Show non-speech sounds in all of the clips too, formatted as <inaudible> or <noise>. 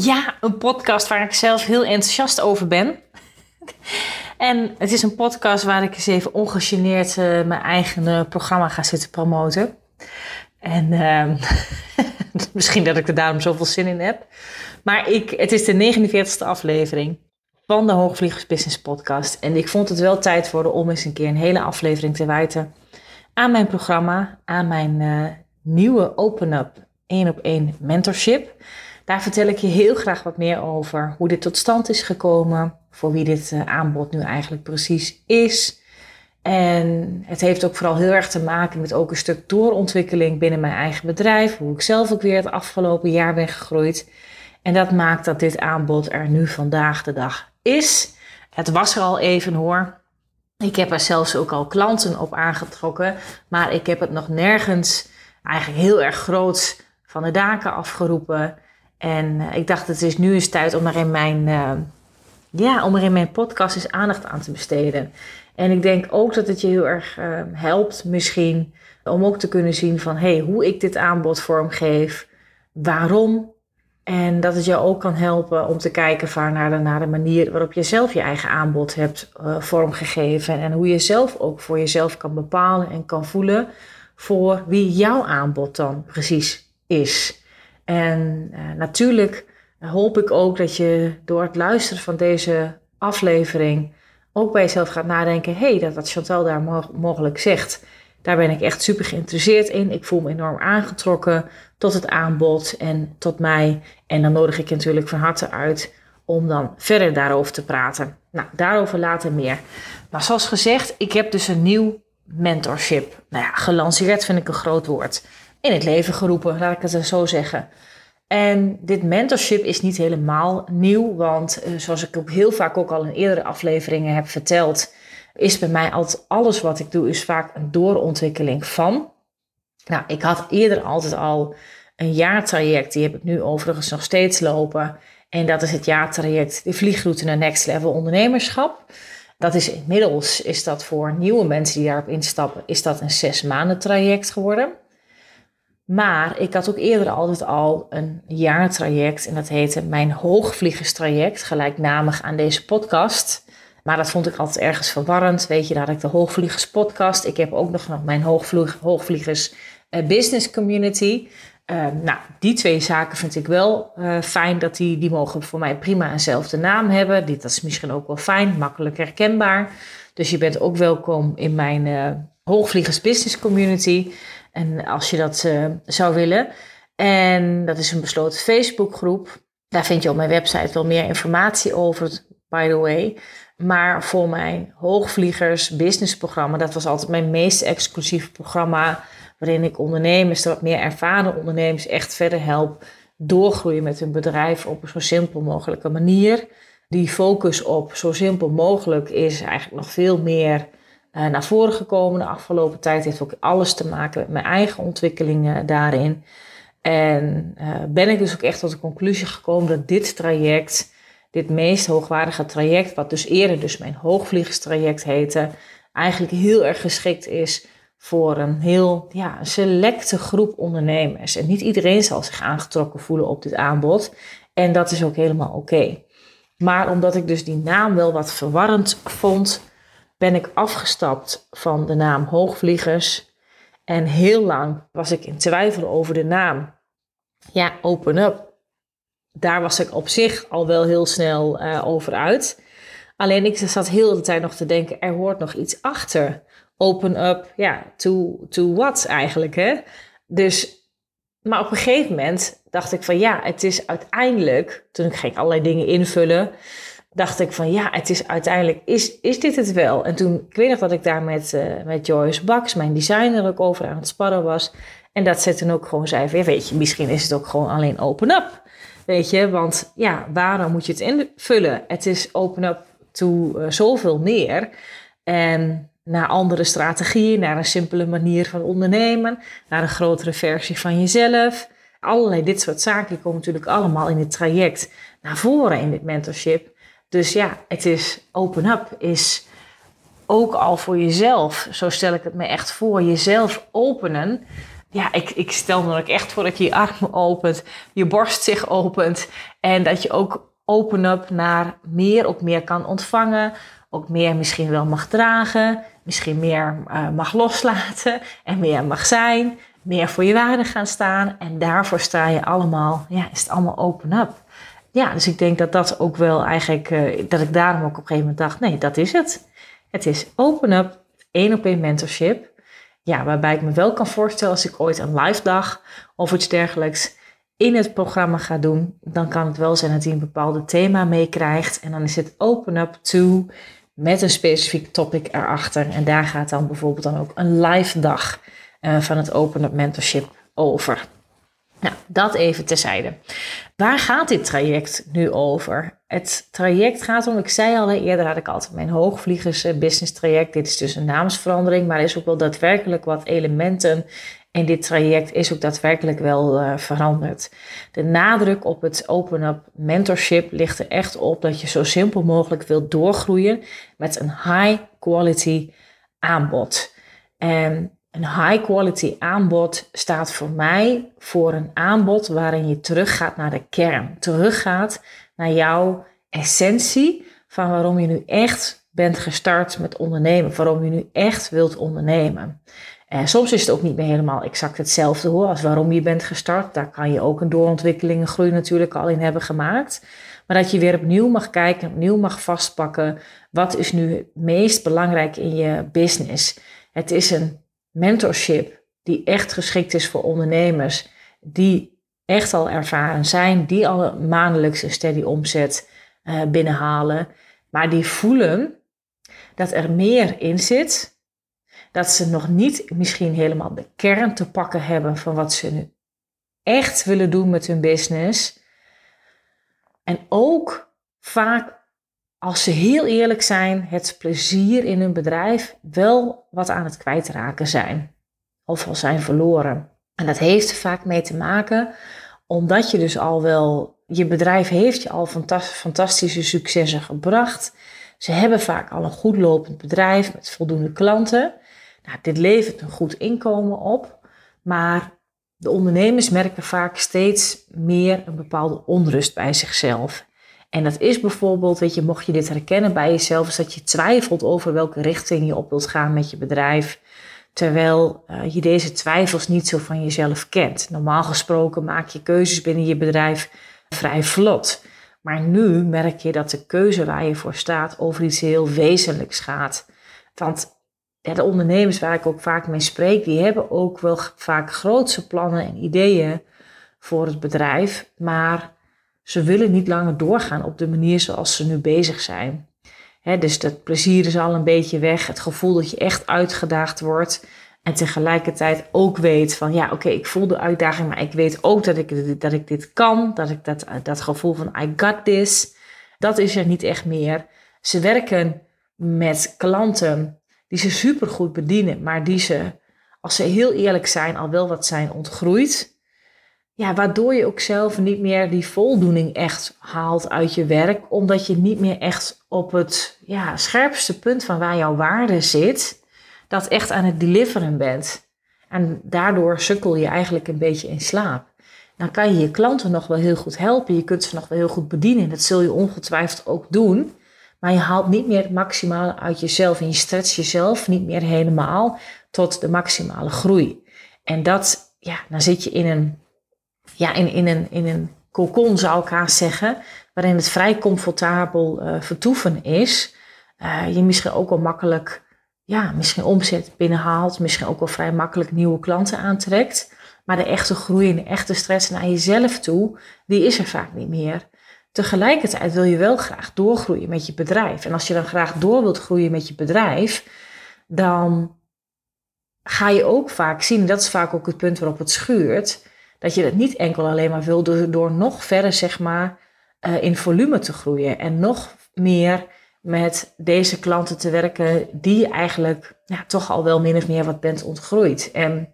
Ja, een podcast waar ik zelf heel enthousiast over ben. en het is een podcast waar ik eens even ongegeneerd uh, mijn eigen programma ga zitten promoten. En uh, <laughs> misschien dat ik er daarom zoveel zin in heb. Maar ik, het is de 49ste aflevering van de Hoogvliegers Business Podcast. En ik vond het wel tijd worden om eens een keer een hele aflevering te wijten aan mijn programma, aan mijn uh, nieuwe Open Up 1 op 1 mentorship. Daar vertel ik je heel graag wat meer over hoe dit tot stand is gekomen, voor wie dit uh, aanbod nu eigenlijk precies is. En het heeft ook vooral heel erg te maken met ook een stuk doorontwikkeling binnen mijn eigen bedrijf, hoe ik zelf ook weer het afgelopen jaar ben gegroeid. En dat maakt dat dit aanbod er nu vandaag de dag is. Het was er al even hoor. Ik heb er zelfs ook al klanten op aangetrokken, maar ik heb het nog nergens eigenlijk heel erg groot van de daken afgeroepen. En uh, ik dacht, het is nu eens tijd om er in mijn, uh, ja, om mijn podcast eens aandacht aan te besteden. En ik denk ook dat het je heel erg uh, helpt misschien om ook te kunnen zien van hey, hoe ik dit aanbod vormgeef, waarom. En dat het jou ook kan helpen om te kijken naar de manier waarop je zelf je eigen aanbod hebt vormgegeven. En hoe je zelf ook voor jezelf kan bepalen en kan voelen voor wie jouw aanbod dan precies is. En uh, natuurlijk hoop ik ook dat je door het luisteren van deze aflevering ook bij jezelf gaat nadenken: hé, hey, dat wat Chantal daar mogelijk zegt, daar ben ik echt super geïnteresseerd in. Ik voel me enorm aangetrokken tot het aanbod en tot mij. En dan nodig ik natuurlijk van harte uit om dan verder daarover te praten. Nou, daarover later meer. Maar zoals gezegd, ik heb dus een nieuw mentorship. Nou ja, gelanceerd vind ik een groot woord in het leven geroepen, laat ik het zo zeggen. En dit mentorship is niet helemaal nieuw, want uh, zoals ik ook heel vaak ook al in eerdere afleveringen heb verteld, is bij mij altijd alles wat ik doe, is vaak een doorontwikkeling van. Nou, ik had eerder altijd al een jaartraject, die heb ik nu overigens nog steeds lopen. En dat is het jaartraject de vliegroute naar Next Level Ondernemerschap. Dat is inmiddels, is dat voor nieuwe mensen die daarop instappen, is dat een zes maanden traject geworden. Maar ik had ook eerder altijd al een jaartraject en dat heette mijn hoogvliegerstraject, gelijknamig aan deze podcast. Maar dat vond ik altijd ergens verwarrend. Weet je, daar had ik de Hoogvliegers podcast. Ik heb ook nog mijn Hoogvliegers uh, Business Community. Uh, nou, die twee zaken vind ik wel uh, fijn. Dat die, die mogen voor mij prima eenzelfde naam hebben. Dit, dat is misschien ook wel fijn, makkelijk herkenbaar. Dus je bent ook welkom in mijn Hoogvliegers Business Community. En als je dat uh, zou willen. En dat is een besloten Facebookgroep. Daar vind je op mijn website wel meer informatie over, by the way. Maar voor mijn hoogvliegers businessprogramma, dat was altijd mijn meest exclusieve programma. Waarin ik ondernemers, de wat meer ervaren ondernemers, echt verder help doorgroeien met hun bedrijf op een zo simpel mogelijke manier. Die focus op zo simpel mogelijk is eigenlijk nog veel meer naar voren gekomen de afgelopen tijd. Heeft ook alles te maken met mijn eigen ontwikkelingen daarin. En uh, ben ik dus ook echt tot de conclusie gekomen dat dit traject, dit meest hoogwaardige traject, wat dus eerder dus mijn hoogvliegerstraject heette, eigenlijk heel erg geschikt is voor een heel ja, selecte groep ondernemers. En niet iedereen zal zich aangetrokken voelen op dit aanbod. En dat is ook helemaal oké. Maar omdat ik dus die naam wel wat verwarrend vond, ben ik afgestapt van de naam Hoogvliegers. En heel lang was ik in twijfel over de naam. Ja, Open Up. Daar was ik op zich al wel heel snel uh, over uit. Alleen ik zat heel de tijd nog te denken, er hoort nog iets achter. Open up, ja, to, to what eigenlijk, hè? Dus, maar op een gegeven moment dacht ik van ja, het is uiteindelijk, toen ging ik allerlei dingen invullen dacht ik van ja, het is uiteindelijk, is, is dit het wel? En toen, ik weet nog dat ik daar met, uh, met Joyce Baks, mijn designer, ook over aan het sparren was. En dat ze toen ook gewoon zei weet je, misschien is het ook gewoon alleen open up. Weet je, want ja, waarom moet je het invullen? Het is open up to uh, zoveel meer. En naar andere strategieën, naar een simpele manier van ondernemen, naar een grotere versie van jezelf. Allerlei dit soort zaken komen natuurlijk allemaal in het traject naar voren in dit mentorship. Dus ja, het is open up, is ook al voor jezelf. Zo stel ik het me echt voor. Jezelf openen. Ja, ik, ik stel me ook echt voor dat je je armen opent, je borst zich opent. En dat je ook open up naar meer, ook meer kan ontvangen. Ook meer misschien wel mag dragen. Misschien meer uh, mag loslaten. En meer mag zijn. Meer voor je waarde gaan staan. En daarvoor sta je allemaal, ja, is het allemaal open up ja, dus ik denk dat dat ook wel eigenlijk, uh, dat ik daarom ook op een gegeven moment dacht, nee, dat is het. Het is open up, één op één mentorship. Ja, waarbij ik me wel kan voorstellen als ik ooit een live dag of iets dergelijks in het programma ga doen, dan kan het wel zijn dat hij een bepaald thema meekrijgt. En dan is het open up to met een specifiek topic erachter. En daar gaat dan bijvoorbeeld dan ook een live dag uh, van het open up mentorship over. Nou, dat even terzijde. Waar gaat dit traject nu over? Het traject gaat om, ik zei al eerder had ik altijd mijn hoogvliegers eh, business traject. Dit is dus een naamsverandering, maar er is ook wel daadwerkelijk wat elementen in dit traject is ook daadwerkelijk wel uh, veranderd. De nadruk op het open-up mentorship ligt er echt op dat je zo simpel mogelijk wilt doorgroeien met een high quality aanbod. En een high quality aanbod staat voor mij voor een aanbod waarin je teruggaat naar de kern. Teruggaat naar jouw essentie van waarom je nu echt bent gestart met ondernemen. Waarom je nu echt wilt ondernemen. En soms is het ook niet meer helemaal exact hetzelfde hoor als waarom je bent gestart. Daar kan je ook een doorontwikkeling, groei natuurlijk al in hebben gemaakt. Maar dat je weer opnieuw mag kijken, opnieuw mag vastpakken. Wat is nu het meest belangrijk in je business? Het is een mentorship die echt geschikt is voor ondernemers die echt al ervaren zijn, die al maandelijks een steady omzet uh, binnenhalen, maar die voelen dat er meer in zit, dat ze nog niet misschien helemaal de kern te pakken hebben van wat ze nu echt willen doen met hun business. En ook vaak, als ze heel eerlijk zijn, het plezier in hun bedrijf wel wat aan het kwijtraken zijn. Of al zijn verloren. En dat heeft er vaak mee te maken omdat je dus al wel, je bedrijf heeft je al fantastische successen gebracht. Ze hebben vaak al een goed lopend bedrijf met voldoende klanten. Nou, dit levert een goed inkomen op, maar de ondernemers merken vaak steeds meer een bepaalde onrust bij zichzelf. En dat is bijvoorbeeld, weet je, mocht je dit herkennen bij jezelf, is dat je twijfelt over welke richting je op wilt gaan met je bedrijf. Terwijl uh, je deze twijfels niet zo van jezelf kent. Normaal gesproken maak je keuzes binnen je bedrijf vrij vlot. Maar nu merk je dat de keuze waar je voor staat over iets heel wezenlijks gaat. Want de ondernemers waar ik ook vaak mee spreek, die hebben ook wel vaak grootse plannen en ideeën voor het bedrijf. Maar ze willen niet langer doorgaan op de manier zoals ze nu bezig zijn. dus dat plezier is al een beetje weg. Het gevoel dat je echt uitgedaagd wordt. En tegelijkertijd ook weet van ja, oké, ik voel de uitdaging, maar ik weet ook dat ik, dat ik dit kan. Dat ik dat, dat gevoel van I got this. Dat is er niet echt meer. Ze werken met klanten die ze supergoed bedienen, maar die ze, als ze heel eerlijk zijn, al wel wat zijn ontgroeid. Ja, waardoor je ook zelf niet meer die voldoening echt haalt uit je werk, omdat je niet meer echt op het ja, scherpste punt van waar jouw waarde zit, dat echt aan het deliveren bent. En daardoor sukkel je eigenlijk een beetje in slaap. Dan kan je je klanten nog wel heel goed helpen, je kunt ze nog wel heel goed bedienen. Dat zul je ongetwijfeld ook doen. Maar je haalt niet meer het maximale uit jezelf en je stretcht jezelf niet meer helemaal tot de maximale groei. En dat, ja, dan zit je in een ja, in, in, een, in een cocon zou ik haast zeggen, waarin het vrij comfortabel uh, vertoeven is. Uh, je misschien ook wel makkelijk, ja, misschien omzet binnenhaalt, misschien ook wel vrij makkelijk nieuwe klanten aantrekt. Maar de echte groei en de echte stress naar jezelf toe, die is er vaak niet meer. Tegelijkertijd wil je wel graag doorgroeien met je bedrijf. En als je dan graag door wilt groeien met je bedrijf, dan ga je ook vaak zien, dat is vaak ook het punt waarop het schuurt, dat je dat niet enkel alleen maar wil door, door nog verder, zeg maar, uh, in volume te groeien en nog meer met deze klanten te werken die je eigenlijk ja, toch al wel min of meer wat bent ontgroeid. En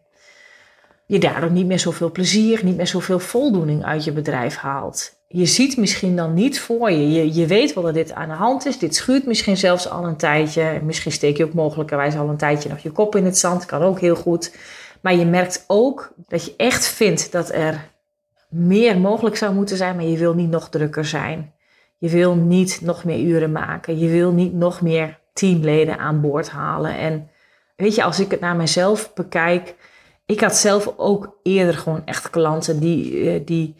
je daardoor niet meer zoveel plezier, niet meer zoveel voldoening uit je bedrijf haalt. Je ziet misschien dan niet voor je. je. Je weet wel dat dit aan de hand is. Dit schuurt misschien zelfs al een tijdje. Misschien steek je ook mogelijkerwijs al een tijdje nog je kop in het zand. Kan ook heel goed. Maar je merkt ook dat je echt vindt dat er meer mogelijk zou moeten zijn, maar je wil niet nog drukker zijn. Je wil niet nog meer uren maken. Je wil niet nog meer teamleden aan boord halen. En weet je, als ik het naar mezelf bekijk, ik had zelf ook eerder gewoon echt klanten die, eh, die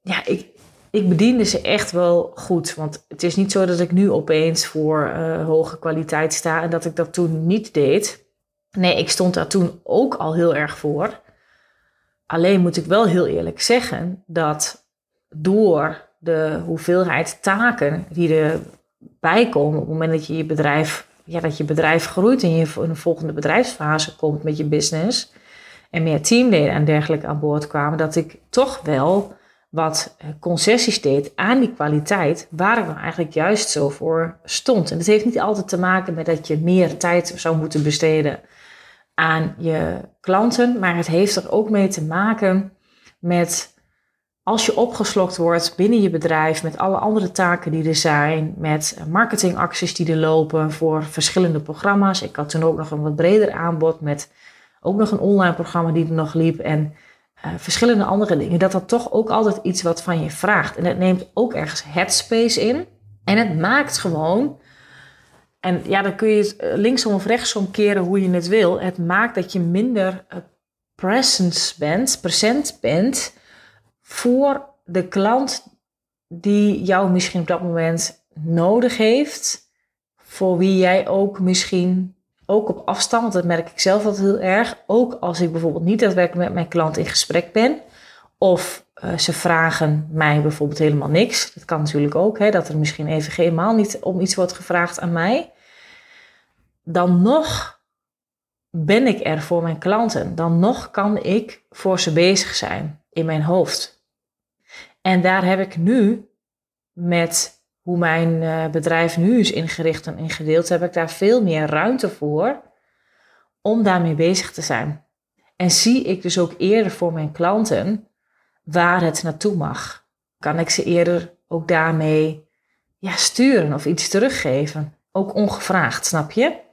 ja, ik, ik bediende ze echt wel goed. Want het is niet zo dat ik nu opeens voor uh, hoge kwaliteit sta en dat ik dat toen niet deed. Nee, ik stond daar toen ook al heel erg voor. Alleen moet ik wel heel eerlijk zeggen dat door de hoeveelheid taken die erbij komen op het moment dat je je bedrijf, ja, dat je bedrijf groeit en je in een volgende bedrijfsfase komt met je business en meer teamleden en dergelijke aan boord kwamen, dat ik toch wel wat concessies deed aan die kwaliteit, waar ik nou eigenlijk juist zo voor stond. En dat heeft niet altijd te maken met dat je meer tijd zou moeten besteden aan je klanten, maar het heeft er ook mee te maken met als je opgeslokt wordt binnen je bedrijf met alle andere taken die er zijn, met marketingacties die er lopen voor verschillende programma's. Ik had toen ook nog een wat breder aanbod met ook nog een online programma die er nog liep en uh, verschillende andere dingen. Dat dat toch ook altijd iets wat van je vraagt. En het neemt ook ergens headspace in. En het maakt gewoon en ja, dan kun je het eh, linksom of rechtsom keren hoe je het wil. Het maakt dat je minder eh, presence bent, present bent voor de klant die jou misschien op dat moment nodig heeft. Voor wie jij ook misschien ook op afstand, dat merk ik zelf altijd heel erg. Ook als ik bijvoorbeeld niet daadwerkelijk met mijn klant in gesprek ben. Of uh, ze vragen mij bijvoorbeeld helemaal niks. Dat kan natuurlijk ook, hè, dat er misschien even helemaal niet om iets wordt gevraagd aan mij dan nog ben ik er voor mijn klanten. Dan nog kan ik voor ze bezig zijn in mijn hoofd. En daar heb ik nu met hoe mijn eh, bedrijf nu is ingericht en ingedeeld, heb ik daar veel meer ruimte voor om daarmee bezig te zijn. En zie ik dus ook eerder voor mijn klanten waar het naartoe mag. Kan ik ze eerder ook daarmee ja, sturen of iets teruggeven. Ook ongevraagd, snap je?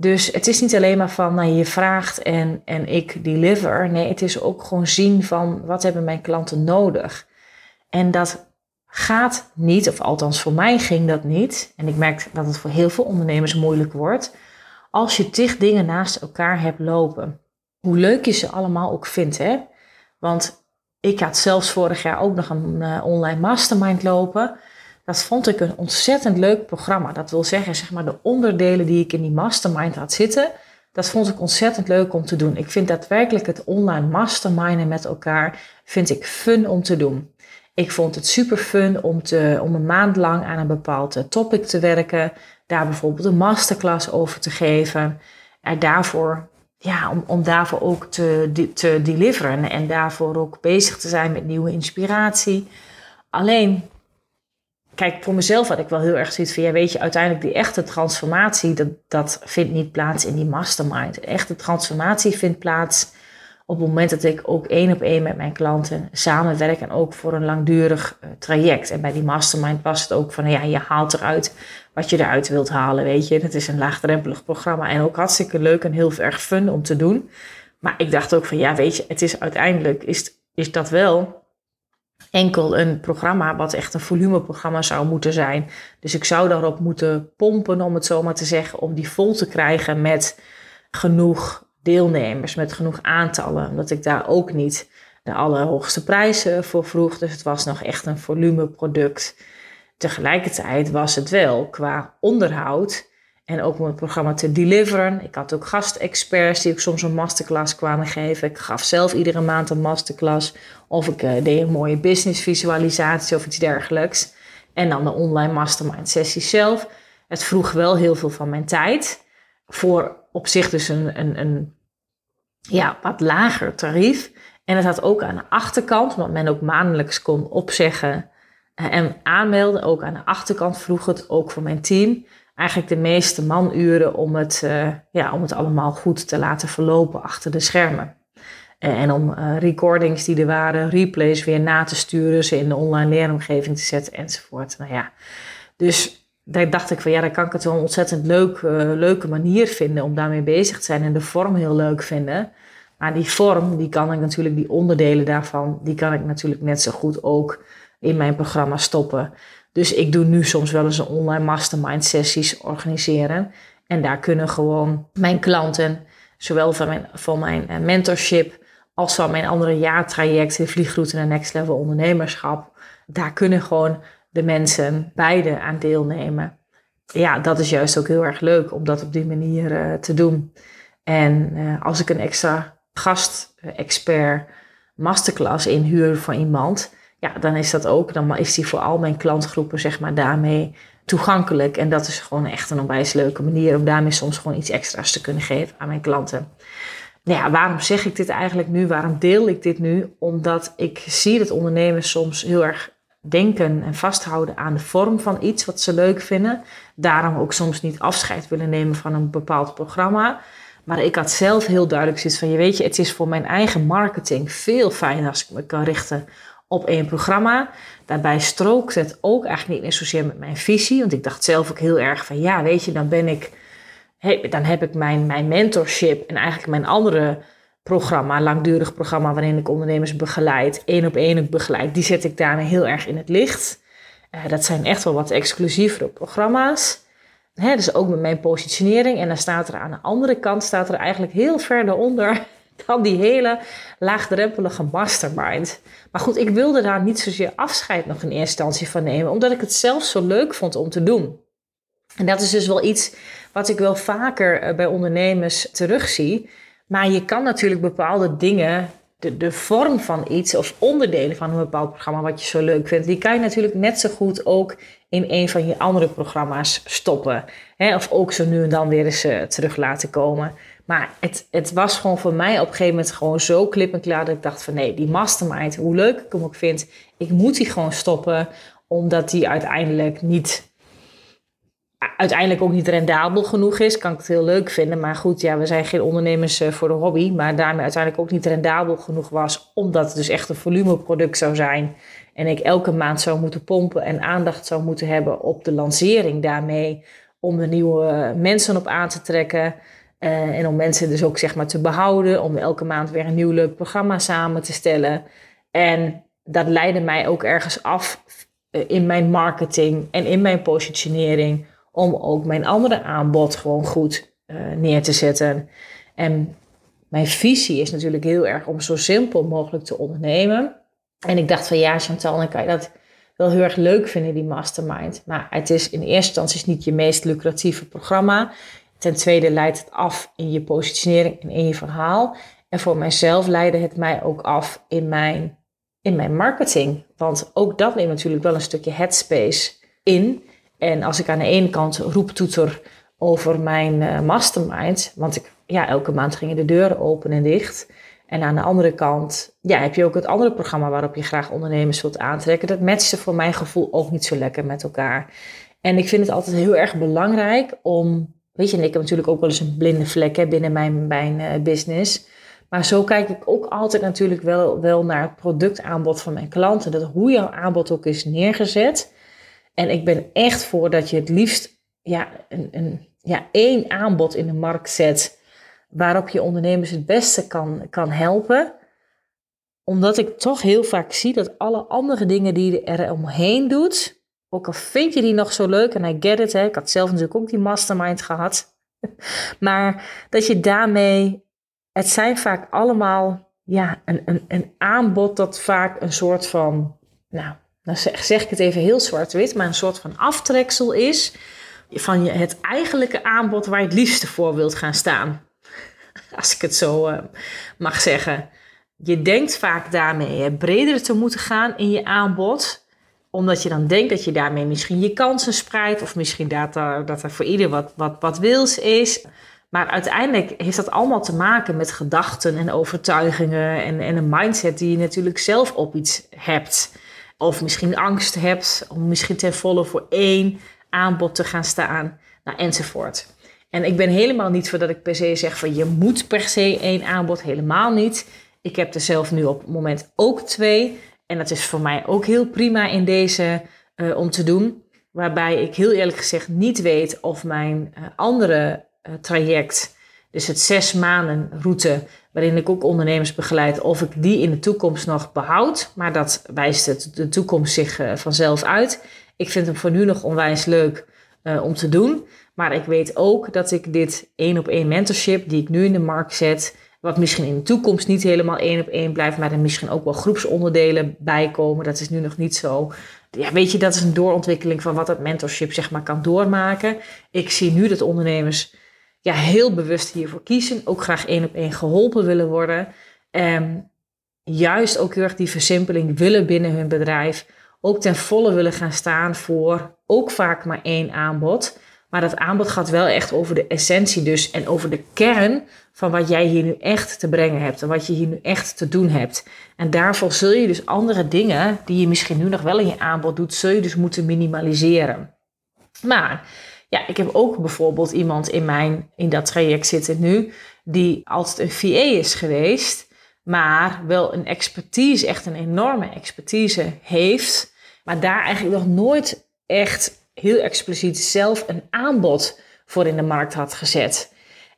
Dus het is niet alleen maar van nou, je vraagt en, en ik deliver. Nee, het is ook gewoon zien van wat hebben mijn klanten nodig. En dat gaat niet, of althans voor mij ging dat niet. En ik merk dat het voor heel veel ondernemers moeilijk wordt. Als je tig dingen naast elkaar hebt lopen. Hoe leuk je ze allemaal ook vindt. Hè? Want ik had zelfs vorig jaar ook nog een uh, online mastermind lopen. Dat vond ik een ontzettend leuk programma. Dat wil zeggen, zeg maar, de onderdelen die ik in die mastermind had zitten, dat vond ik ontzettend leuk om te doen. Ik vind daadwerkelijk het online masterminden met elkaar, vind ik fun om te doen. Ik vond het super fun om, te, om een maand lang aan een bepaald eh, topic te werken. Daar bijvoorbeeld een masterclass over te geven. En daarvoor, ja, om, om daarvoor ook te, te deliveren. En daarvoor ook bezig te zijn met nieuwe inspiratie. Alleen, kijk, voor mezelf had ik wel heel erg zoiets van, ja, weet je, uiteindelijk die echte transformatie, dat, dat vindt niet plaats in die mastermind. Echte transformatie vindt plaats op het moment dat ik ook één op één met mijn klanten samenwerk en ook voor een langdurig uh, traject. En bij die mastermind was het ook van, ja, je haalt eruit wat je eruit wilt halen, weet je. Het is een laagdrempelig programma en ook hartstikke leuk en heel erg fun om te doen. Maar ik dacht ook van, ja, weet je, het is uiteindelijk, is, is dat wel enkel een programma wat echt een volumeprogramma zou moeten zijn. Dus ik zou daarop moeten pompen, om het zo maar te zeggen, om die vol te krijgen met genoeg deelnemers, met genoeg aantallen. Omdat ik daar ook niet de allerhoogste prijzen voor vroeg. Dus het was nog echt een volumeproduct. Tegelijkertijd was het wel qua onderhoud En ook om het programma te deliveren. Ik had ook gastexperts die ook soms een masterclass kwamen geven. Ik gaf zelf iedere maand een masterclass. Of ik uh, deed een mooie business visualisatie of iets dergelijks. En dan de online mastermind sessie zelf. Het vroeg wel heel veel van mijn tijd. Voor op zich dus een, een, een ja, wat lager tarief. En het had ook aan de achterkant, want men ook maandelijks kon opzeggen eh, en aanmelden. Ook aan de achterkant vroeg het ook voor mijn team eigenlijk de meeste manuren om het, uh, ja, om het allemaal goed te laten verlopen achter de schermen. En om uh, recordings die er waren, replays weer na te sturen, ze in de online leeromgeving te zetten enzovoort. Nou ja, dus daar dacht ik van ja, dan kan ik het wel een ontzettend leuk, leuke manier vinden om daarmee bezig te zijn en de vorm heel leuk vinden. Maar die vorm, die kan ik natuurlijk, die onderdelen daarvan, die kan ik natuurlijk net zo goed ook in mijn programma stoppen. Dus ik doe nu soms wel eens een online mastermind sessies organiseren. En daar kunnen gewoon mijn klanten, zowel van mijn, van mijn eh, mentorship als van mijn andere jaartrajecten, vliegroute naar next level ondernemerschap. Daar kunnen gewoon de mensen beide aan deelnemen. Ja, dat is juist ook heel erg leuk om dat op die manier uh, te doen. En uh, als ik een extra gast-expert masterclass inhuur voor iemand, ja, dan is dat ook, dan is die voor al mijn klantgroepen, zeg maar, daarmee toegankelijk. En dat is gewoon echt een onwijs leuke manier om daarmee soms gewoon iets extra's te kunnen geven aan mijn klanten. Nou ja, waarom zeg ik dit eigenlijk nu? Waarom deel ik dit nu? Omdat ik zie dat ondernemers soms heel erg denken en vasthouden aan de vorm van iets wat ze leuk vinden. Daarom ook soms niet afscheid willen nemen van een bepaald programma. Maar ik had zelf heel duidelijk zoiets van, je weet je, het is voor mijn eigen marketing veel fijner als ik me kan richten op één programma. Daarbij strookt het ook eigenlijk niet meer zozeer met mijn visie. Want ik dacht zelf ook heel erg van ja, weet je, dan ben ik. dan heb ik mijn, mijn mentorship en eigenlijk mijn andere programma, langdurig programma waarin ik ondernemers begeleid, één op één begeleid, die zet ik daarmee heel erg in het licht. Uh, dat zijn echt wel wat exclusievere programma's. Hè, dus ook met mijn positionering. En dan staat er aan de andere kant, staat er eigenlijk heel ver daaronder <laughs> dan die hele laagdrempelige mastermind. Maar goed, ik wilde daar niet zozeer afscheid nog in eerste instantie van nemen, omdat ik het zelf zo leuk vond om te doen. En dat is dus wel iets wat ik wel vaker eh, bij ondernemers terugzie. Maar je kan natuurlijk bepaalde dingen, de, de vorm van iets of onderdelen van een bepaald programma wat je zo leuk vindt, die kan je natuurlijk net zo goed ook in een van je andere programma's stoppen. Hè? Of ook zo nu en dan weer eens uh, terug laten komen. Maar het, het was gewoon voor mij op een gegeven moment gewoon zo klip en klaar dat ik dacht van nee, die mastermind, hoe leuk ik hem ook vind, ik moet die gewoon stoppen, omdat die uiteindelijk niet, uiteindelijk ook niet rendabel genoeg is. Kan ik het heel leuk vinden, maar goed, ja, we zijn geen ondernemers eh, voor de hobby, maar daarmee uiteindelijk ook niet rendabel genoeg was, omdat het dus echt een volumeproduct zou zijn. En ik elke maand zou moeten pompen en aandacht zou moeten hebben op de lancering daarmee, om er nieuwe mensen op aan te trekken. Uh, en om mensen dus ook zeg maar te behouden, om elke maand weer een nieuw leuk programma samen te stellen. En dat leidde mij ook ergens af uh, in mijn marketing en in mijn positionering, om ook mijn andere aanbod gewoon goed uh, neer te zetten. En mijn visie is natuurlijk heel erg om zo simpel mogelijk te ondernemen. En ik dacht van ja, Chantal, dan kan je dat wel heel erg leuk vinden, die mastermind. Maar het is in eerste instantie niet je meest lucratieve programma. Ten tweede leidt het af in je positionering en in je verhaal. En voor mijzelf leidde het mij ook af in mijn, in mijn marketing. Want ook dat neemt natuurlijk wel een stukje headspace in. En als ik aan de ene kant roeptoeter over mijn uh, mastermind, want ik, ja, elke maand gingen de deuren open en dicht. En aan de andere kant ja, heb je ook het andere programma waarop je graag ondernemers wilt aantrekken. Dat matchte voor mijn gevoel ook niet zo lekker met elkaar. En ik vind het altijd heel erg belangrijk om Weet je, en ik heb natuurlijk ook wel eens een blinde vlek hè, binnen mijn, mijn uh, business. Maar zo kijk ik ook altijd natuurlijk wel, wel naar het productaanbod van mijn klanten. Dat hoe jouw aanbod ook is neergezet. En ik ben echt voor dat je het liefst ja, een, een, ja, één aanbod in de markt zet. Waarop je ondernemers het beste kan, kan helpen. Omdat ik toch heel vaak zie dat alle andere dingen die je er omheen doet ook al vind je die nog zo leuk, en I get it, hè, ik had zelf natuurlijk ook die mastermind gehad. <laughs> maar dat je daarmee, het zijn vaak allemaal ja, een, een, een aanbod dat vaak een soort van, nou, dan zeg, zeg ik het even heel zwart-wit, maar een soort van aftreksel is van je, het eigenlijke aanbod waar je het liefste voor wilt gaan staan. <laughs> Als ik het zo uh, mag zeggen. Je denkt vaak daarmee breder te moeten gaan in je aanbod omdat je dan denkt dat je daarmee misschien je kansen spreidt. Of misschien dat er, dat er voor ieder wat, wat, wat wils is. Maar uiteindelijk heeft dat allemaal te maken met gedachten en overtuigingen. En, en een mindset die je natuurlijk zelf op iets hebt. Of misschien angst hebt om misschien ten volle voor één aanbod te gaan staan. Nou, enzovoort. En ik ben helemaal niet voor dat ik per se zeg van je moet per se één aanbod. Helemaal niet. Ik heb er zelf nu op het moment ook twee. En dat is voor mij ook heel prima in deze uh, om te doen. Waarbij ik heel eerlijk gezegd niet weet of mijn uh, andere uh, traject, dus het zes maanden route, waarin ik ook ondernemers begeleid, of ik die in de toekomst nog behoud. Maar dat wijst het, de toekomst zich vanzelf uit. Ik vind hem voor nu nog onwijs leuk om te doen. Maar ik weet ook dat ik dit één op één mentorship, die ik nu in de markt zet, wat misschien in de toekomst niet helemaal één op één blijft, maar er misschien ook wel groepsonderdelen bij komen. Dat is nu nog niet zo. Ja, weet je, dat is een doorontwikkeling van wat het mentorship zeg maar kan doormaken. Ik zie nu dat ondernemers ja, heel bewust hiervoor kiezen. Ook graag één op één geholpen willen worden. En juist ook heel erg die versimpeling willen binnen hun bedrijf. Ook ten volle willen gaan staan voor ook vaak maar één aanbod. Maar dat aanbod gaat wel echt over de essentie dus en over de kern van wat jij hier nu echt te brengen hebt en wat je hier nu echt te doen hebt. En daarvoor zul je dus andere dingen die je misschien nu nog wel in je aanbod doet, zul je dus moeten minimaliseren. Maar ja, ik heb ook bijvoorbeeld iemand in, mijn, in dat traject zitten nu, die altijd een VA is geweest, maar wel een expertise, echt een enorme expertise heeft, maar daar eigenlijk nog nooit echt heel expliciet zelf een aanbod voor in de markt had gezet.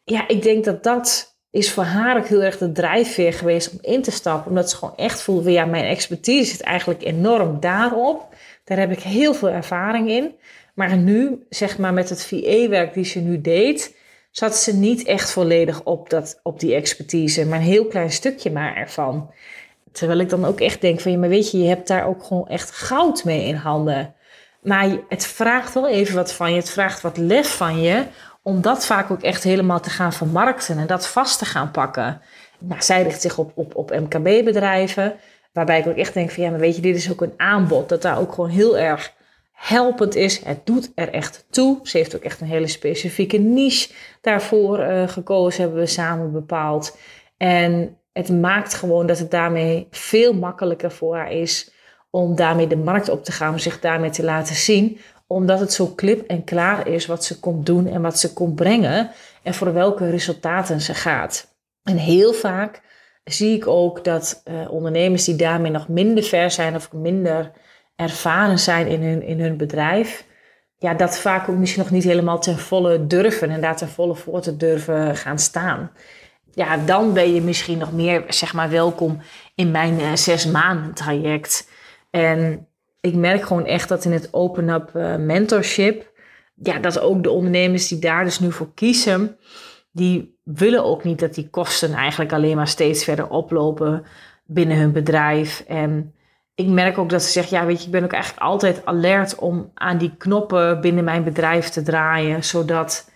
Ja, ik denk dat dat is voor haar ook heel erg de drijfveer geweest om in te stappen. Omdat ze gewoon echt voelde, ja, mijn expertise zit eigenlijk enorm daarop. Daar heb ik heel veel ervaring in. Maar nu, zeg maar, met het VA-werk die ze nu deed, zat ze niet echt volledig op, dat, op die expertise, maar een heel klein stukje maar ervan. Terwijl ik dan ook echt denk van, ja, maar weet je, je hebt daar ook gewoon echt goud mee in handen. Maar het vraagt wel even wat van je. Het vraagt wat lef van je om dat vaak ook echt helemaal te gaan vermarkten en dat vast te gaan pakken. Nou, zij richt zich op, op, op MKB-bedrijven, waarbij ik ook echt denk van ja, maar weet je, dit is ook een aanbod dat daar ook gewoon heel erg helpend is. Het doet er echt toe. Ze heeft ook echt een hele specifieke niche daarvoor uh, gekozen, hebben we samen bepaald. En het maakt gewoon dat het daarmee veel makkelijker voor haar is om daarmee de markt op te gaan, om zich daarmee te laten zien, omdat het zo klip en klaar is wat ze komt doen en wat ze komt brengen en voor welke resultaten ze gaat. En heel vaak zie ik ook dat uh, ondernemers die daarmee nog minder ver zijn of minder ervaren zijn in hun, in hun bedrijf, ja, dat vaak ook misschien nog niet helemaal ten volle durven en daar ten volle voor te durven gaan staan. Ja, dan ben je misschien nog meer, zeg maar, welkom in mijn uh, zes maanden traject. En ik merk gewoon echt dat in het open-up uh, mentorship, ja, dat ook de ondernemers die daar dus nu voor kiezen, die willen ook niet dat die kosten eigenlijk alleen maar steeds verder oplopen binnen hun bedrijf. En ik merk ook dat ze zeggen, ja, weet je, ik ben ook eigenlijk altijd alert om aan die knoppen binnen mijn bedrijf te draaien, zodat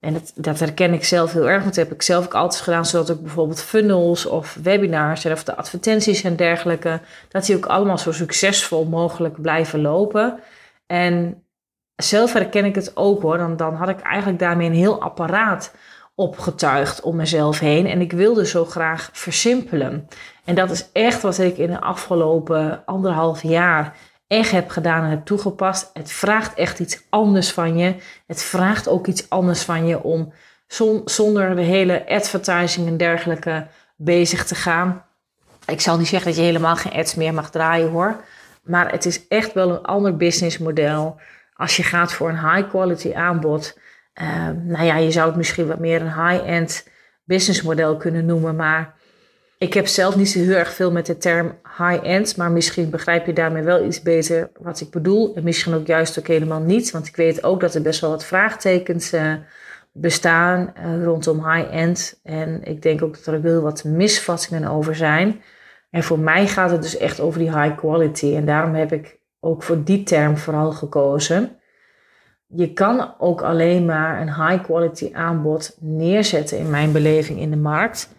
en dat, herken ik zelf heel erg, want dat heb ik zelf ook altijd gedaan, zodat ook bijvoorbeeld funnels of webinars of de advertenties en dergelijke, dat die ook allemaal zo succesvol mogelijk blijven lopen. En zelf herken ik het ook hoor, dan, dan had ik eigenlijk daarmee een heel apparaat opgetuigd om mezelf heen en ik wilde zo graag versimpelen. En dat is echt wat ik in de afgelopen anderhalf jaar echt heb gedaan en heb toegepast. Het vraagt echt iets anders van je. Het vraagt ook iets anders van je om zonder de hele advertising en dergelijke bezig te gaan. Ik zal niet zeggen dat je helemaal geen ads meer mag draaien hoor. Maar het is echt wel een ander businessmodel. Als je gaat voor een high quality aanbod. Uh, nou ja, je zou het misschien wat meer een high-end businessmodel kunnen noemen. Maar ik heb zelf niet zo heel erg veel met de term high-end, maar misschien begrijp je daarmee wel iets beter wat ik bedoel. En misschien ook juist ook helemaal niet, want ik weet ook dat er best wel wat vraagtekens uh, bestaan uh, rondom high-end. En ik denk ook dat er wel wat misvattingen over zijn. En voor mij gaat het dus echt over die high quality. En daarom heb ik ook voor die term vooral gekozen. je kan ook alleen maar een high quality aanbod neerzetten in mijn beleving in de markt.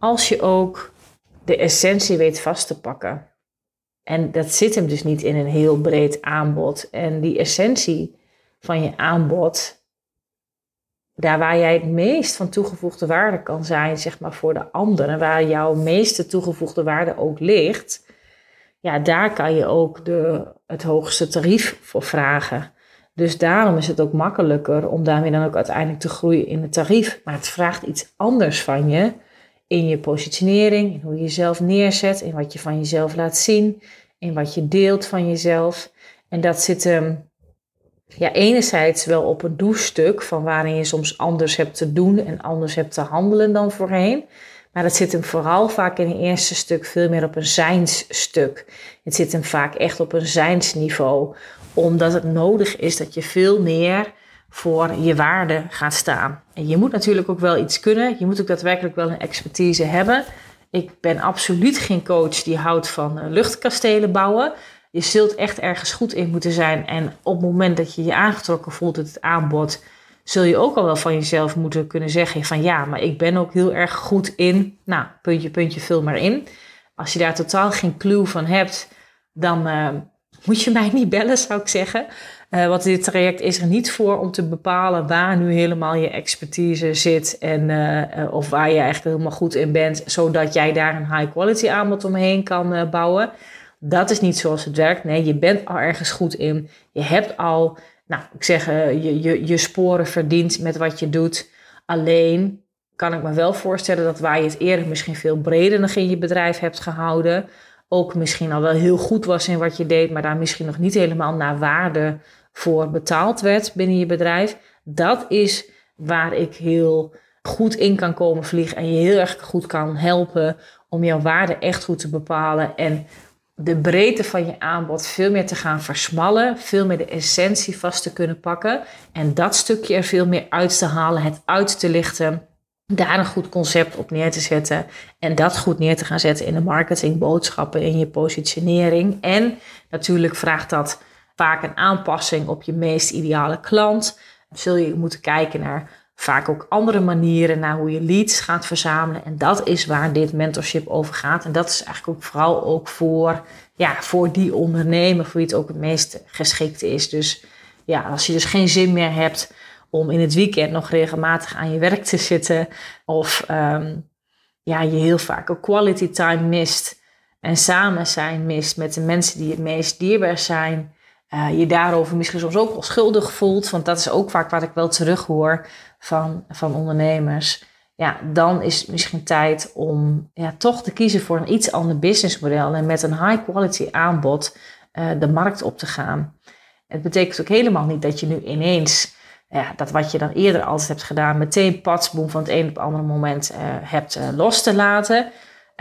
Als je ook de essentie weet vast te pakken. En dat zit hem dus niet in een heel breed aanbod. En die essentie van je aanbod, daar waar jij het meest van toegevoegde waarde kan zijn, zeg maar voor de anderen, waar jouw meeste toegevoegde waarde ook ligt, ja, daar kan je ook de, het hoogste tarief voor vragen. Dus daarom is het ook makkelijker om daarmee dan ook uiteindelijk te groeien in het tarief. Maar het vraagt iets anders van je in je positionering, in hoe je jezelf neerzet, in wat je van jezelf laat zien, in wat je deelt van jezelf. En dat zit hem ja, enerzijds wel op een doelstuk van waarin je soms anders hebt te doen en anders hebt te handelen dan voorheen. Maar dat zit hem vooral vaak in het eerste stuk veel meer op een zijnsstuk. Het zit hem vaak echt op een zijnsniveau, omdat het nodig is dat je veel meer voor je waarde gaat staan. En je moet natuurlijk ook wel iets kunnen. Je moet ook daadwerkelijk wel een expertise hebben. Ik ben absoluut geen coach die houdt van eh, luchtkastelen bouwen. Je zult echt ergens goed in moeten zijn. En op het moment dat je je aangetrokken voelt tot het aanbod, zul je ook al wel van jezelf moeten kunnen zeggen van ja, maar ik ben ook heel erg goed in. Nou, puntje, puntje, vul maar in. Als je daar totaal geen clue van hebt, dan uh, moet je mij niet bellen, zou ik zeggen. Uh, want dit traject is er niet voor om te bepalen waar nu helemaal je expertise zit en uh, of waar je echt helemaal goed in bent, zodat jij daar een high quality aanbod omheen kan bouwen. Dat is niet zoals het werkt. Nee, je bent al ergens goed in. Je hebt al, nou, ik zeg, je, je, je sporen verdiend met wat je doet. Alleen kan ik me wel voorstellen dat waar je het eerder misschien veel breder nog in je bedrijf hebt gehouden, ook misschien al wel heel goed was in wat je deed, maar daar misschien nog niet helemaal naar waarde voor betaald werd binnen je bedrijf. Dat is waar ik heel goed in kan komen vliegen en je heel erg goed kan helpen om jouw waarde echt goed te bepalen en de breedte van je aanbod veel meer te gaan versmallen, veel meer de essentie vast te kunnen pakken en dat stukje er veel meer uit te halen, het uit te lichten, daar een goed concept op neer te zetten en dat goed neer te gaan zetten in de marketing, boodschappen, in je positionering. En natuurlijk vraagt dat vaak een aanpassing op je meest ideale klant. Zul je moeten kijken naar vaak ook andere manieren naar hoe je leads gaat verzamelen. En dat is waar dit mentorship over gaat. En dat is eigenlijk ook vooral ook voor, ja, voor die ondernemer, voor wie het ook het meest geschikt is. Dus ja, als je dus geen zin meer hebt om in het weekend nog regelmatig aan je werk te zitten. Of um, ja, je heel vaak ook quality time mist. En samen zijn mist met de mensen die het meest dierbaar zijn. Uh, je daarover misschien soms ook wel schuldig voelt. Want dat is ook vaak wat ik wel terug hoor van, van ondernemers. Ja, dan is het misschien tijd om ja, toch te kiezen voor een iets ander businessmodel. En met een high quality aanbod uh, de markt op te gaan. Het betekent ook helemaal niet dat je nu ineens ja, dat wat je dan eerder altijd hebt gedaan, meteen patsboom van het een op het andere moment uh, hebt los te laten.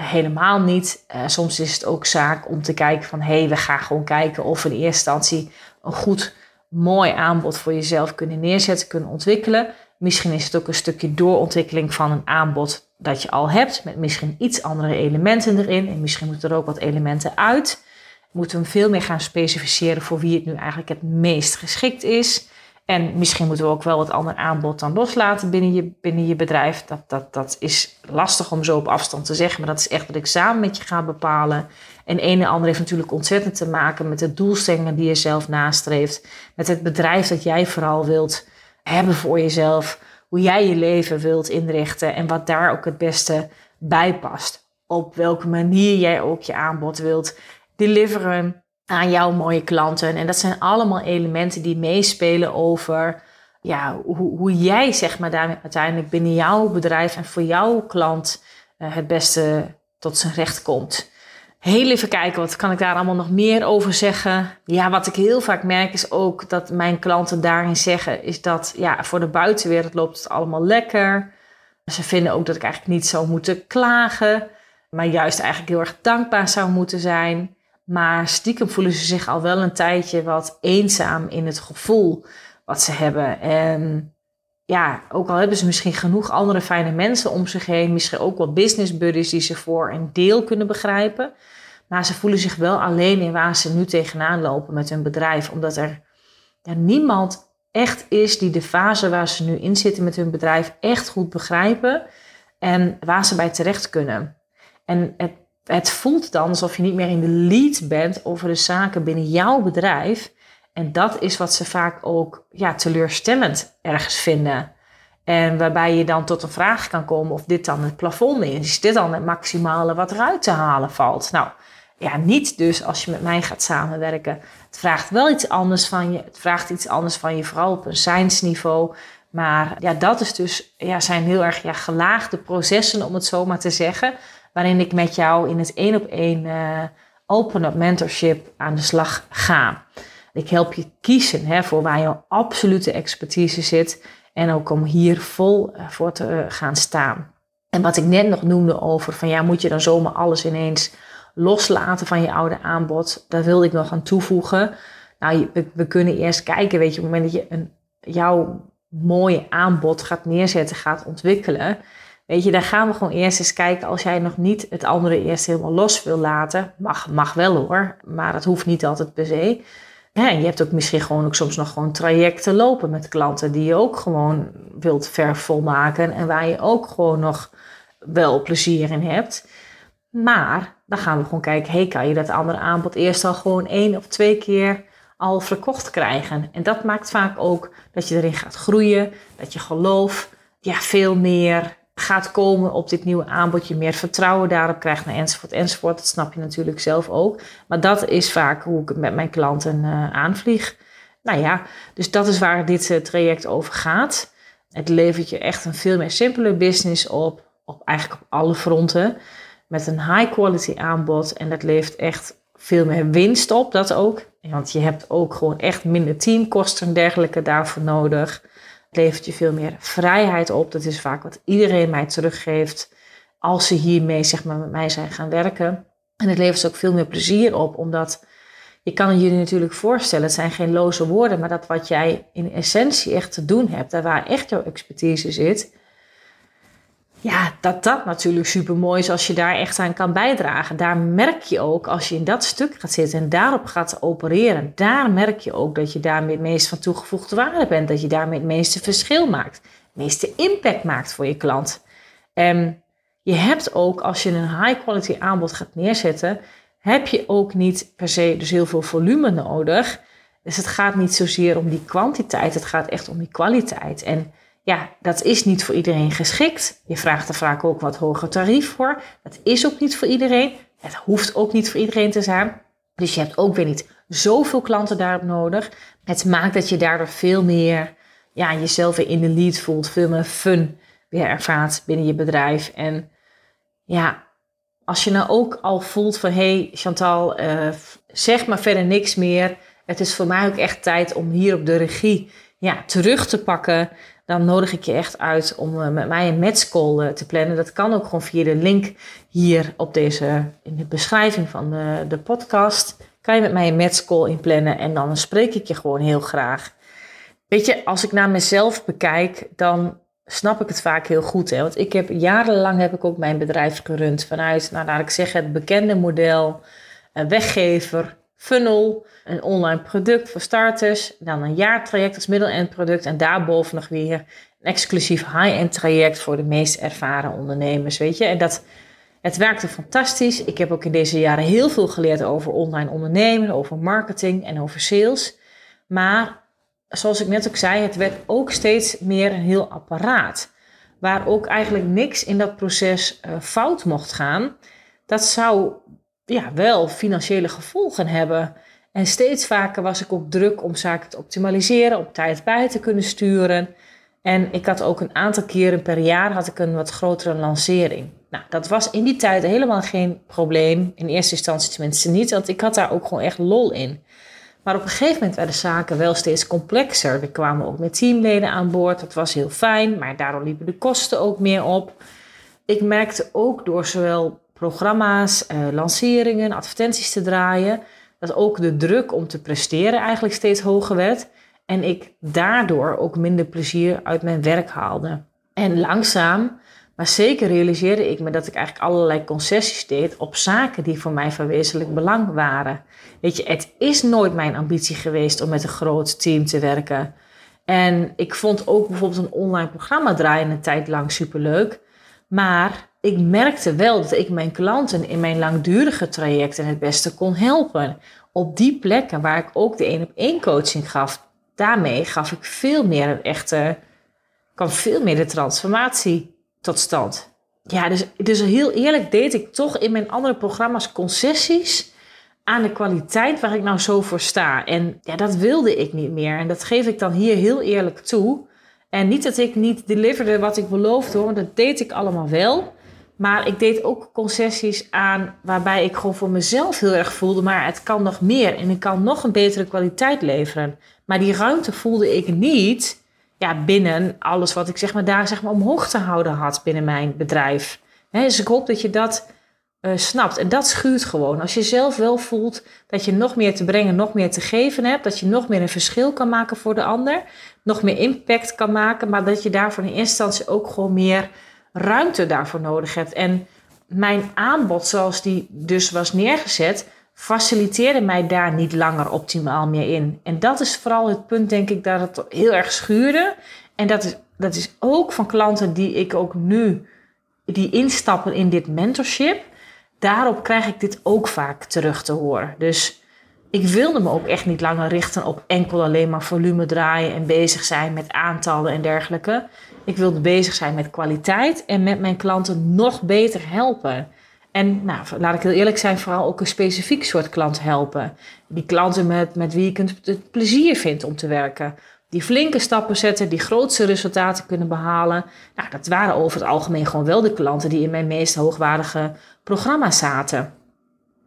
Helemaal niet. Uh, soms is het ook zaak om te kijken van hé, hey, we gaan gewoon kijken of we in eerste instantie een goed, mooi aanbod voor jezelf kunnen neerzetten, kunnen ontwikkelen. Misschien is het ook een stukje doorontwikkeling van een aanbod dat je al hebt, met misschien iets andere elementen erin. En misschien moeten er ook wat elementen uit. Moeten we veel meer gaan specificeren voor wie het nu eigenlijk het meest geschikt is. En misschien moeten we ook wel wat ander aanbod dan loslaten binnen je, binnen je bedrijf. Dat, dat, dat is lastig om zo op afstand te zeggen, maar dat is echt wat ik samen met je ga bepalen. En een en ander heeft natuurlijk ontzettend te maken met de doelstellingen die je zelf nastreeft. Met het bedrijf dat jij vooral wilt hebben voor jezelf. Hoe jij je leven wilt inrichten en wat daar ook het beste bij past. Op welke manier jij ook je aanbod wilt deliveren aan jouw mooie klanten. En dat zijn allemaal elementen die meespelen over ja, hoe, hoe jij zeg maar daarmee uiteindelijk binnen jouw bedrijf en voor jouw klant uh, het beste tot zijn recht komt. Heel even kijken, wat kan ik daar allemaal nog meer over zeggen? Ja, wat ik heel vaak merk is ook dat mijn klanten daarin zeggen, is dat ja, voor de buitenwereld loopt het allemaal lekker. Ze vinden ook dat ik eigenlijk niet zou moeten klagen, maar juist eigenlijk heel erg dankbaar zou moeten zijn. Maar stiekem voelen ze zich al wel een tijdje wat eenzaam in het gevoel wat ze hebben. En ja, ook al hebben ze misschien genoeg andere fijne mensen om zich heen, misschien ook wel business buddies die ze voor een deel kunnen begrijpen. Maar ze voelen zich wel alleen in waar ze nu tegenaan lopen met hun bedrijf, omdat er niemand echt is die de fase waar ze nu in zitten met hun bedrijf echt goed begrijpen en waar ze bij terecht kunnen. En het, het voelt dan alsof je niet meer in de lead bent over de zaken binnen jouw bedrijf. En dat is wat ze vaak ook ja, teleurstellend ergens vinden. En waarbij je dan tot een vraag kan komen of dit dan het plafond is. Is dit dan het maximale wat eruit te halen valt? Nou, ja, niet dus als je met mij gaat samenwerken. Het vraagt wel iets anders van je. Het vraagt iets anders van je, vooral op een zijnsniveau. Maar ja, dat is dus, ja, zijn heel erg ja, gelaagde processen, om het zo maar te zeggen. Waarin ik met jou in het één op één uh, open-up mentorship aan de slag ga. Ik help je kiezen hè, voor waar jouw absolute expertise zit. En ook om hier vol eh, voor te eh, gaan staan. En wat ik net nog noemde over van ja, moet je dan zomaar alles ineens loslaten van je oude aanbod? Daar wilde ik nog aan toevoegen. Nou, we, we kunnen eerst kijken, weet je, op het moment dat je een, jouw mooie aanbod gaat neerzetten, gaat ontwikkelen. Weet je, daar gaan we gewoon eerst eens kijken. Als jij nog niet het andere eerst helemaal los wil laten, mag, mag wel hoor, maar dat hoeft niet altijd per se. Je hebt ook misschien gewoon ook soms nog gewoon trajecten lopen met klanten die je ook gewoon wilt vervolmaken en waar je ook gewoon nog wel plezier in hebt. Maar dan gaan we gewoon kijken, hey, kan je dat andere aanbod eerst al gewoon één of twee keer al verkocht krijgen? En dat maakt vaak ook dat je erin gaat groeien, dat je geloof ja, veel meer gaat komen op dit nieuwe aanbod, je meer vertrouwen daarop krijgt, nou, enzovoort, enzovoort. Dat snap je natuurlijk zelf ook. Maar dat is vaak hoe ik met mijn klanten uh, aanvlieg. Nou ja, dus dat is waar dit uh, traject over gaat. Het levert je echt een veel meer simpele business op, op eigenlijk op alle fronten. Met een high quality aanbod en dat levert echt veel meer winst op, dat ook. Want je hebt ook gewoon echt minder teamkosten en dergelijke daarvoor nodig. Levert je veel meer vrijheid op. Dat is vaak wat iedereen mij teruggeeft als ze hiermee zeg maar, met mij zijn gaan werken. En het levert ook veel meer plezier op, omdat je kan het jullie natuurlijk voorstellen, het zijn geen loze woorden, maar dat wat jij in essentie echt te doen hebt, daar waar echt jouw expertise zit, ja, dat dat natuurlijk super mooi is als je daar echt aan kan bijdragen. Daar merk je ook, als je in dat stuk gaat zitten en daarop gaat opereren, daar merk je ook dat je daarmee het meest van toegevoegde waarde bent. Dat je daarmee het meeste verschil maakt, het meeste impact maakt voor je klant. En je hebt ook, als je een high quality aanbod gaat neerzetten, heb je ook niet per se dus heel veel volume nodig. Dus het gaat niet zozeer om die kwantiteit, het gaat echt om die kwaliteit. En ja, dat is niet voor iedereen geschikt. Je vraagt er vaak ook wat hoger tarief voor. Dat is ook niet voor iedereen. Het hoeft ook niet voor iedereen te zijn. Dus je hebt ook weer niet zoveel klanten daarop nodig. Het maakt dat je daardoor veel meer ja, jezelf weer in de lead voelt. Veel meer fun weer ervaart binnen je bedrijf. En ja, als je nou ook al voelt van... hé hey Chantal, uh, zeg maar verder niks meer. Het is voor mij ook echt tijd om hier op de regie ja, terug te pakken dan nodig ik je echt uit om eh, met mij een matchcall eh, te plannen. Dat kan ook gewoon via de link hier op deze, in de beschrijving van de, de podcast. Kan je met mij een matchcall inplannen en dan spreek ik je gewoon heel graag. Weet je, als ik naar mezelf bekijk, dan snap ik het vaak heel goed. Hè? Want ik heb jarenlang heb ik ook mijn bedrijf gerund vanuit, nou laat ik zeggen, het bekende model, een weggever, funnel, een online product voor starters, dan een jaartraject als middel-end product en daarboven nog weer een exclusief high-end traject voor de meest ervaren ondernemers, weet je. En dat, het werkte fantastisch. Ik heb ook in deze jaren heel veel geleerd over online ondernemen, over marketing en over sales. Maar zoals ik net ook zei, het werd ook steeds meer een heel apparaat. Waar ook eigenlijk niks in dat proces uh, fout mocht gaan. Dat zou ja, wel financiële gevolgen hebben. En steeds vaker was ik op druk om zaken te optimaliseren, op tijd bij te kunnen sturen. En ik had ook een aantal keren per jaar had ik een wat grotere lancering. Nou, dat was in die tijd helemaal geen probleem. In eerste instantie tenminste niet, want ik had daar ook gewoon echt lol in. Maar op een gegeven moment werden zaken wel steeds complexer. We kwamen ook met teamleden aan boord. Dat was heel fijn, maar daardoor liepen de kosten ook meer op. Ik merkte ook door zowel programma's, eh, lanceringen, advertenties te draaien, dat ook de druk om te presteren eigenlijk steeds hoger werd. En ik daardoor ook minder plezier uit mijn werk haalde. En langzaam, maar zeker realiseerde ik me dat ik eigenlijk allerlei concessies deed op zaken die voor mij van wezenlijk belang waren. Weet je, het is nooit mijn ambitie geweest om met een groot team te werken. En ik vond ook bijvoorbeeld een online programma draaien een tijd lang superleuk. Maar ik merkte wel dat ik mijn klanten in mijn langdurige trajecten het beste kon helpen. Op die plekken waar ik ook de één op één coaching gaf, daarmee gaf ik veel meer een echte, kwam veel meer de transformatie tot stand. Ja, dus, dus heel eerlijk deed ik toch in mijn andere programma's concessies aan de kwaliteit waar ik nou zo voor sta. En ja, dat wilde ik niet meer. En dat geef ik dan hier heel eerlijk toe. En niet dat ik niet deliverde wat ik beloofde hoor, want dat deed ik allemaal wel. Maar ik deed ook concessies aan waarbij ik gewoon voor mezelf heel erg voelde, maar het kan nog meer en ik kan nog een betere kwaliteit leveren. Maar die ruimte voelde ik niet ja, binnen alles wat ik zeg maar, daar zeg maar, omhoog te houden had binnen mijn bedrijf. dus ik hoop dat je dat uh, snapt. En dat schuurt gewoon. Als je zelf wel voelt dat je nog meer te brengen, nog meer te geven hebt, dat je nog meer een verschil kan maken voor de ander, nog meer impact kan maken, maar dat je daarvoor in eerste instantie ook gewoon meer ruimte daarvoor nodig hebt. En mijn aanbod, zoals die dus was neergezet, faciliteerde mij daar niet langer optimaal meer in. En dat is vooral het punt, denk ik, dat het heel erg schuurde. En dat is, dat is ook van klanten die ik ook nu, die instappen in dit mentorship. Daarop krijg ik dit ook vaak terug te horen. Dus ik wilde me ook echt niet langer richten op enkel alleen maar volume draaien en bezig zijn met aantallen en dergelijke. Ik wilde bezig zijn met kwaliteit en met mijn klanten nog beter helpen. En nou, laat ik heel eerlijk zijn, vooral ook een specifiek soort klant helpen. Die klanten met, met wie ik het plezier vind om te werken. Die flinke stappen zetten, die grootste resultaten kunnen behalen. Nou, dat waren over het algemeen gewoon wel de klanten die in mijn meest hoogwaardige programma zaten.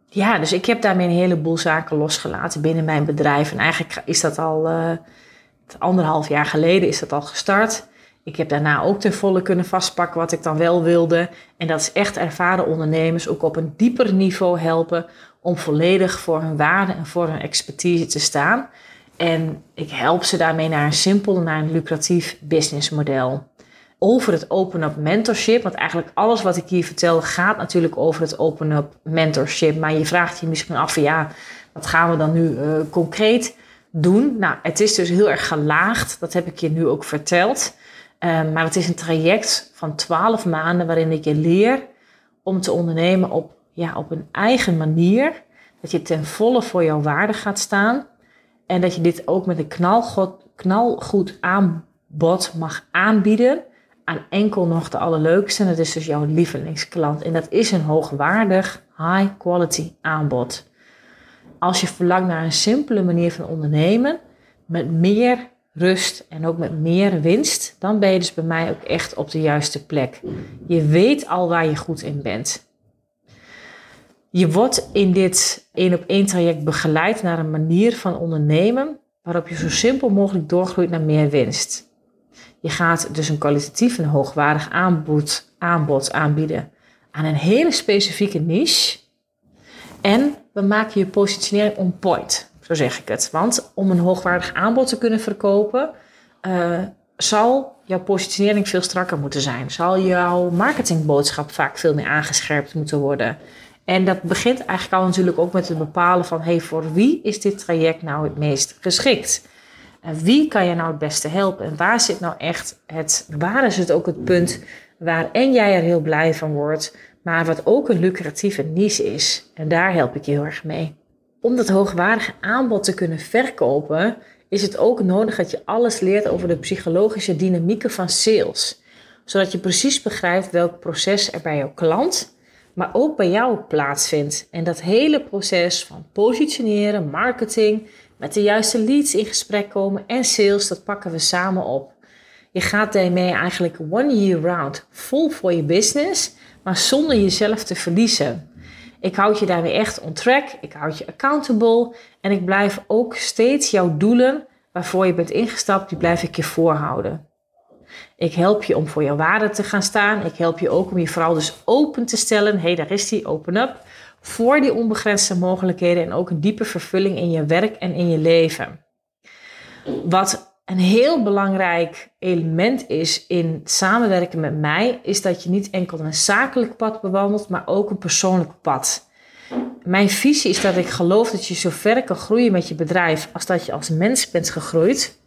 Ja, dus ik heb daarmee een heleboel zaken losgelaten binnen mijn bedrijf. En eigenlijk is dat al uh, anderhalf jaar geleden is dat al gestart. Ik heb daarna ook ten volle kunnen vastpakken wat ik dan wel wilde. En dat is echt ervaren ondernemers ook op een dieper niveau helpen om volledig voor hun waarde en voor hun expertise te staan. En ik help ze daarmee naar een simpel, naar een lucratief businessmodel. Over het open-up mentorship, want eigenlijk alles wat ik hier vertel gaat natuurlijk over het open-up mentorship. Maar je vraagt je misschien af ja, wat gaan we dan nu uh, concreet doen? Nou, het is dus heel erg gelaagd, dat heb ik je nu ook verteld. Ehm, maar het is een traject van 12 maanden waarin ik je leer om te ondernemen op, ja, op een eigen manier. Dat je ten volle voor jouw waarde gaat staan. En dat je dit ook met een knalgoed, knalgoed aanbod mag aanbieden aan enkel nog de allerleukste. En dat is dus jouw lievelingsklant. En dat is een hoogwaardig, high quality aanbod. Als je verlangt naar een simpele manier van ondernemen, met meer rust en ook met meer winst, dan ben je dus bij mij ook echt op de juiste plek. Je weet al waar je goed in bent. Je wordt in dit één op één traject begeleid naar een manier van ondernemen waarop je zo simpel mogelijk doorgroeit naar meer winst. Je gaat dus een kwalitatief en hoogwaardig aanbod, aanbod aanbieden aan een hele specifieke niche. En we maken je positionering on point. Zo zeg ik het. Want om een hoogwaardig aanbod te kunnen verkopen, uh, zal jouw positionering veel strakker moeten zijn. Zal jouw marketingboodschap vaak veel meer aangescherpt moeten worden. En dat begint eigenlijk al natuurlijk ook met het bepalen van: hey, voor wie is dit traject nou het meest geschikt? En wie kan je nou het beste helpen? En waar zit nou echt het, waar is het ook het punt waar en jij er heel blij van wordt, maar wat ook een lucratieve niche is? En daar help ik je heel erg mee om dat hoogwaardige aanbod te kunnen verkopen, is het ook nodig dat je alles leert over de psychologische dynamieken van sales. Zodat je precies begrijpt welk proces er bij jouw klant, maar ook bij jou plaatsvindt. En dat hele proces van positioneren, marketing, met de juiste leads in gesprek komen en sales, dat pakken we samen op. Je gaat daarmee eigenlijk one year round vol voor je business, maar zonder jezelf te verliezen. Ik houd je daarmee echt on track. Ik houd je accountable. En ik blijf ook steeds jouw doelen waarvoor je bent ingestapt, die blijf ik je voorhouden. Ik help je om voor jouw waarde te gaan staan. Ik help je ook om je vooral dus open te stellen. Hé, hey, daar is die, open up. Voor die onbegrensde mogelijkheden en ook een diepe vervulling in je werk en in je leven. Wat een heel belangrijk element is in samenwerken met mij, is dat je niet enkel een zakelijk pad bewandelt, maar ook een persoonlijk pad. Mijn visie is dat ik geloof dat je zo ver kan groeien met je bedrijf als dat je als mens bent gegroeid.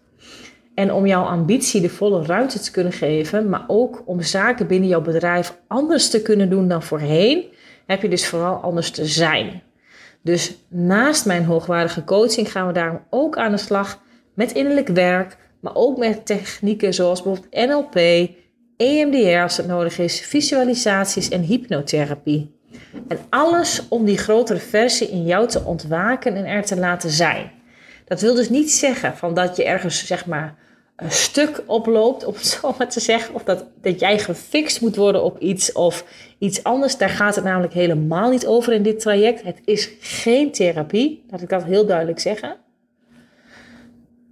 En om jouw ambitie de volle ruimte te kunnen geven, maar ook om zaken binnen jouw bedrijf anders te kunnen doen dan voorheen, heb je dus vooral anders te zijn. Dus naast mijn hoogwaardige coaching gaan we daarom ook aan de slag met innerlijk werk, maar ook met technieken zoals bijvoorbeeld NLP, EMDR als het nodig is, visualisaties en hypnotherapie. En alles om die grotere versie in jou te ontwaken en er te laten zijn. Dat wil dus niet zeggen van dat je ergens zeg maar een stuk oploopt, om het <laughs> zo maar te zeggen. Of dat, dat jij gefixt moet worden op iets of iets anders. Daar gaat het namelijk helemaal niet over in dit traject. Het is geen therapie, laat ik dat heel duidelijk zeggen.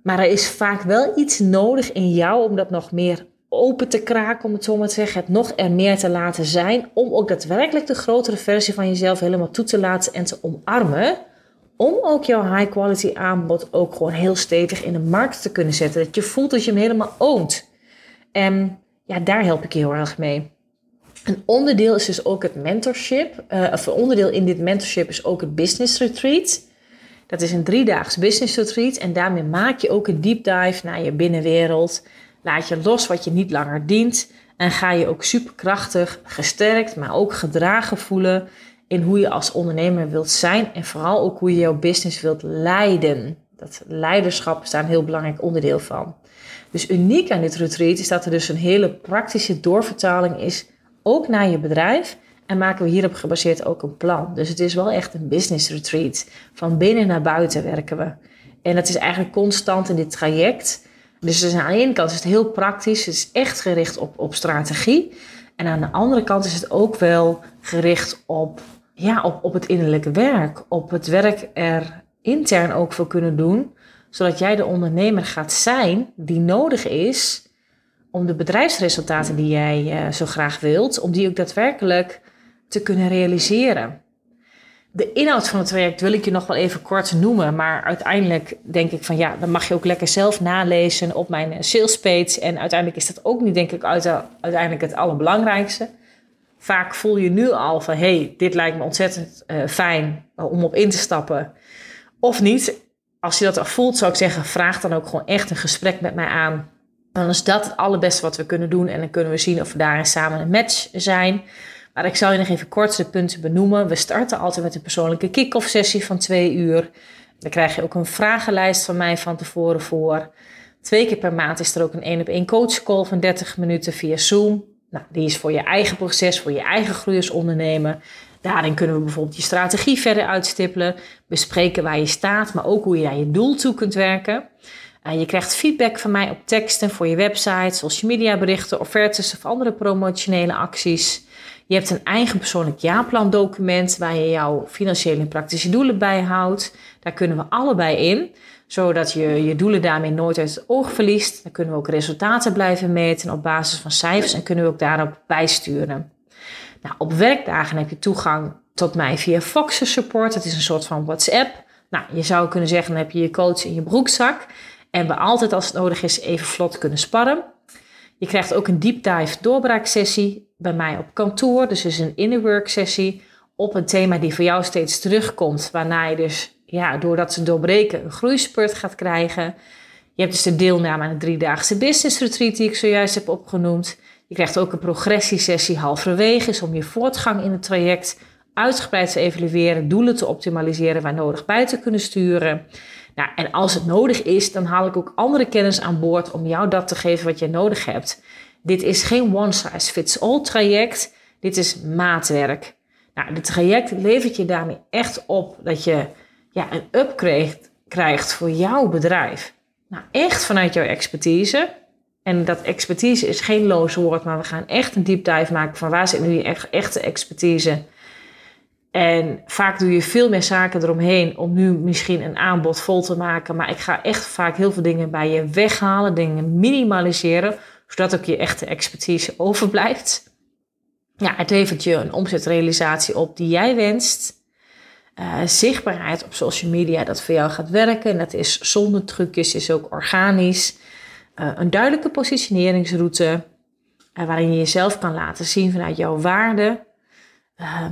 Maar er is vaak wel iets nodig in jou om dat nog meer open te kraken, om het zo maar te zeggen. Het nog er meer te laten zijn. Om ook daadwerkelijk de grotere versie van jezelf helemaal toe te laten en te omarmen om ook jouw high quality aanbod ook gewoon heel stevig in de markt te kunnen zetten. Dat je voelt dat je hem helemaal oont. En ja, daar help ik je heel erg mee. Een onderdeel is dus ook het mentorship. Of een onderdeel in dit mentorship is ook het business retreat. Dat is een driedaags business retreat. En daarmee maak je ook een deep dive naar je binnenwereld. Laat je los wat je niet langer dient. En ga je ook superkrachtig, gesterkt, maar ook gedragen voelen in hoe je als ondernemer wilt zijn en vooral ook hoe je jouw business wilt leiden. Dat leiderschap is daar een heel belangrijk onderdeel van. Dus uniek aan dit retreat is dat er dus een hele praktische doorvertaling is, ook naar je bedrijf. En maken we hierop gebaseerd ook een plan. Dus het is wel echt een business retreat. Van binnen naar buiten werken we. En dat is eigenlijk constant in dit traject. Dus aan de ene kant is het heel praktisch. Het is echt gericht op, op strategie. En aan de andere kant is het ook wel gericht op ja, op, op het innerlijke werk, op het werk er intern ook voor kunnen doen, zodat jij de ondernemer gaat zijn die nodig is om de bedrijfsresultaten die jij uh, zo graag wilt, om die ook daadwerkelijk te kunnen realiseren. De inhoud van het traject wil ik je nog wel even kort noemen, maar uiteindelijk denk ik van ja, dan mag je ook lekker zelf nalezen op mijn salespage. En uiteindelijk is dat ook niet, denk ik, uiteindelijk het allerbelangrijkste vaak voel je nu al van hey, dit lijkt me ontzettend uh, fijn om op in te stappen. Of niet. Als je dat al voelt, zou ik zeggen, vraag dan ook gewoon echt een gesprek met mij aan. Dan is dat het allerbeste wat we kunnen doen. En dan kunnen we zien of we daarin samen een match zijn. Maar ik zal je nog even kort de punten benoemen. We starten altijd met een persoonlijke kick-off sessie van twee uur. Dan krijg je ook een vragenlijst van mij van tevoren voor. Twee keer per maand is er ook een één op één coachcall van 30 minuten via Zoom. Nou, die is voor je eigen proces, voor je eigen groei als ondernemer. Daarin kunnen we bijvoorbeeld je strategie verder uitstippelen, bespreken waar je staat, maar ook hoe je naar je doel toe kunt werken. Uh, je krijgt feedback van mij op teksten voor je website, social media berichten, offertes of andere promotionele acties. Je hebt een eigen persoonlijk jaarplandocument waar je jouw financiële en praktische doelen bijhoudt. Daar kunnen we allebei in zodat je je doelen daarmee nooit uit het oog verliest. Dan kunnen we ook resultaten blijven meten op basis van cijfers en kunnen we ook daarop bijsturen. Nou, op werkdagen heb je toegang tot mij via Foxer Support. Dat is een soort van WhatsApp. Nou, je zou kunnen zeggen, dan heb je je coach in je broekzak. En we altijd als het nodig is even vlot kunnen sparren. Je krijgt ook een deep dive doorbraaksessie bij mij op kantoor. Dus is een inner work sessie op een thema die voor jou steeds terugkomt. Waarna je dus ja, doordat ze doorbreken een groeispurt gaat krijgen. Je hebt dus de deelname aan de driedaagse business retreat die ik zojuist heb opgenoemd. Je krijgt ook een progressiesessie halverwege, is om je voortgang in het traject uitgebreid te evalueren, doelen te optimaliseren waar nodig bij te kunnen sturen. Nou, en als het nodig is, dan haal ik ook andere kennis aan boord om jou dat te geven wat je nodig hebt. Dit is geen one size fits all traject, dit is maatwerk. Nou, het traject levert je daarmee echt op dat je ja, een upgrade krijgt voor jouw bedrijf. Nou, echt vanuit jouw expertise. En dat expertise is geen loos woord, maar we gaan echt een deep dive maken van waar zit nu je echt, echte expertise. En vaak doe je veel meer zaken eromheen om nu misschien een aanbod vol te maken. Maar ik ga echt vaak heel veel dingen bij je weghalen, dingen minimaliseren, zodat ook je echte expertise <laughs> overblijft. Ja, het levert je een omzetrealisatie op die jij wenst. Uh, zichtbaarheid op social media dat voor jou gaat werken. En dat is zonder trucjes, is ook organisch. Uh, een duidelijke positioneringsroute uh, waarin je jezelf kan laten zien vanuit jouw waarde.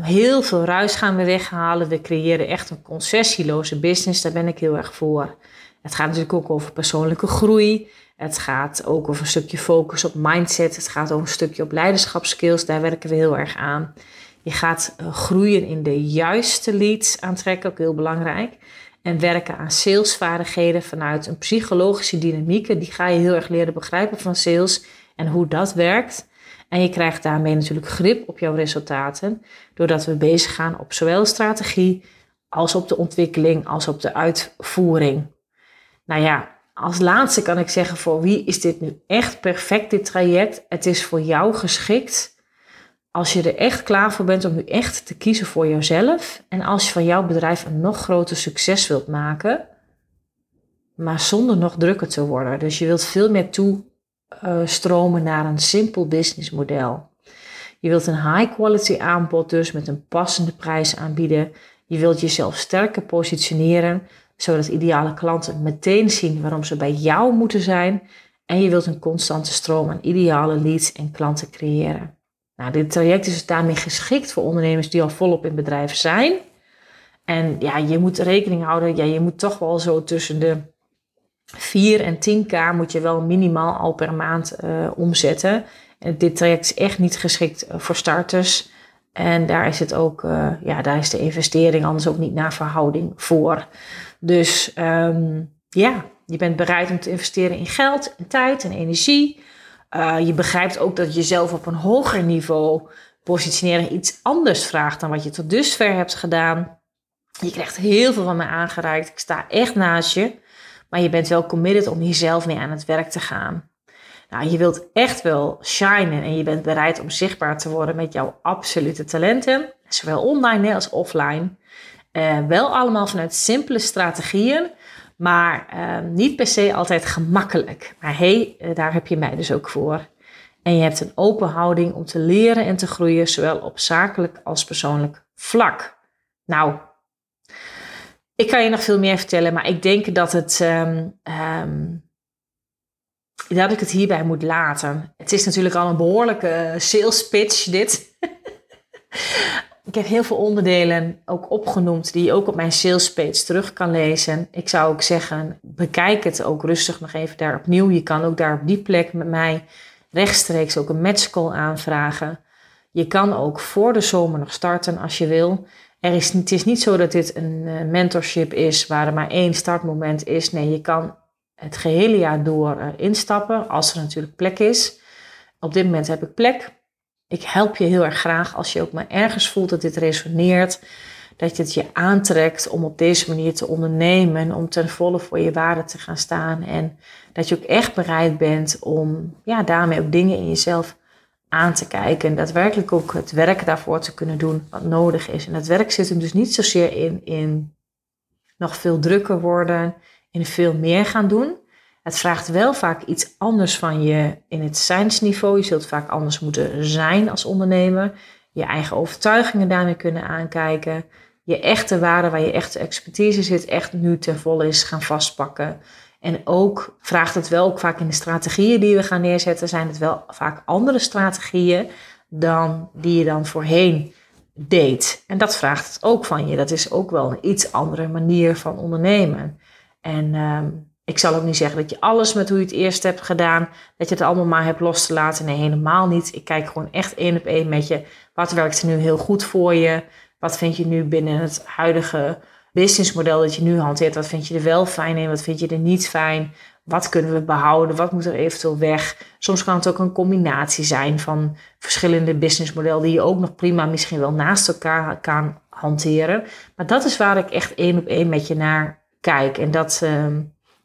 Heel veel ruis gaan we weghalen. We creëren echt een concessieloze business. Daar ben ik heel erg voor. Het gaat natuurlijk ook over persoonlijke groei. Het gaat ook over een stukje focus op mindset. Het gaat over een stukje op leiderschapskills. Daar werken we heel erg aan. Je gaat eh, groeien in de juiste leads aantrekken, ook heel belangrijk. En werken aan salesvaardigheden vanuit een psychologische dynamiek. Die ga je heel erg leren begrijpen van sales en hoe dat werkt. En je krijgt daarmee natuurlijk grip op jouw resultaten, doordat we bezig gaan op zowel strategie als op de ontwikkeling als op de uitvoering. Nou ja, als laatste kan ik zeggen voor wie is dit nu echt perfect, dit traject? Het is voor jou geschikt als je er echt klaar voor bent om nu echt te kiezen voor jezelf. En als je van jouw bedrijf een nog groter succes wilt maken, maar zonder nog drukker te worden. Dus je wilt veel meer toestromen naar een simpel businessmodel. Je wilt een high quality aanbod dus met een passende prijs aanbieden. Je wilt jezelf sterker positioneren, zodat ideale klanten meteen zien waarom ze bij jou moeten zijn. En je wilt een constante stroom aan ideale leads en klanten creëren. Nou, dit traject is dus daarmee geschikt voor ondernemers die al volop in bedrijf zijn. En ja, je moet rekening houden, ja, je moet toch wel zo tussen de 4 en 10k moet je wel minimaal al per maand uh, omzetten. En dit traject is echt niet geschikt eh, voor starters. En daar is het ook, uh, ja, daar is de investering anders ook niet naar verhouding voor. Dus um, ja, je bent bereid om te investeren in geld, tijd en energie. Je begrijpt ook dat je jezelf op een hoger niveau positioneren iets anders vraagt dan wat je tot dusver hebt gedaan. Je krijgt heel veel van mij aangereikt. Ik sta echt naast je. Maar je bent wel committed om jezelf mee aan het werk te gaan. Nou, je wilt echt wel shinen en je bent bereid om zichtbaar te worden met jouw absolute talenten. Zowel online als offline. Uh, wel allemaal vanuit simpele strategieën maar ehm, niet per se altijd gemakkelijk. Maar hé, hey, eh, daar heb je mij dus ook voor. En je hebt een open houding om te leren en te groeien, zowel op zakelijk als persoonlijk vlak. Nou, ik kan je nog veel meer vertellen, maar ik denk dat het. Um, um, dat ik het hierbij moet laten. Het is natuurlijk al een behoorlijke sales pitch, dit. <laughs> Ik heb heel veel onderdelen ook opgenoemd die je ook op mijn sales page terug kan lezen. Ik zou ook zeggen, bekijk het ook rustig nog even daar opnieuw. Je kan ook daar op die plek met mij rechtstreeks ook een matchcall aanvragen. Je kan ook voor de zomer nog starten als je wil. Er is, het is niet zo dat dit een eh, mentorship is waar er maar één startmoment is. Nee, je kan het gehele jaar door instappen als er natuurlijk plek is. Op dit moment heb ik plek. Ik help je heel erg graag als je ook maar ergens voelt dat dit resoneert. Dat je het je aantrekt om op deze manier te ondernemen. Om ten volle voor je waarde te gaan staan. En dat je ook echt bereid bent om ja, daarmee ook dingen in jezelf aan te kijken. En daadwerkelijk ook het werk daarvoor te kunnen doen wat nodig is. En het werk zit hem dus niet zozeer in, in nog veel drukker worden. In veel meer gaan doen. Het vraagt wel vaak iets anders van je in het zijnsniveau. Je zult vaak anders moeten zijn als ondernemer. Je eigen overtuigingen daarmee kunnen aankijken. Je echte waarde, waar je echte expertise zit, echt nu ten volle is gaan vastpakken. En ook vraagt het wel ook vaak in de strategieën die we gaan neerzetten, zijn het wel vaak andere strategieën dan die je dan voorheen deed. En dat vraagt het ook van je. Dat is ook wel een iets andere manier van ondernemen. En ehm, ik zal ook niet zeggen dat je alles met hoe je het eerst hebt gedaan, dat je het allemaal maar hebt los te laten. Nee, helemaal niet. Ik kijk gewoon echt één op één met je. Wat werkt er nu heel goed voor je? Wat vind je nu binnen het huidige businessmodel dat je nu hanteert? Wat vind je er wel fijn in? Wat vind je er niet fijn? Wat kunnen we behouden? Wat moet er eventueel weg? Soms kan het ook een combinatie zijn van verschillende businessmodellen die je ook nog prima misschien wel naast elkaar kan hanteren. Maar dat is waar ik echt één op één met je naar kijk. En dat, ehm,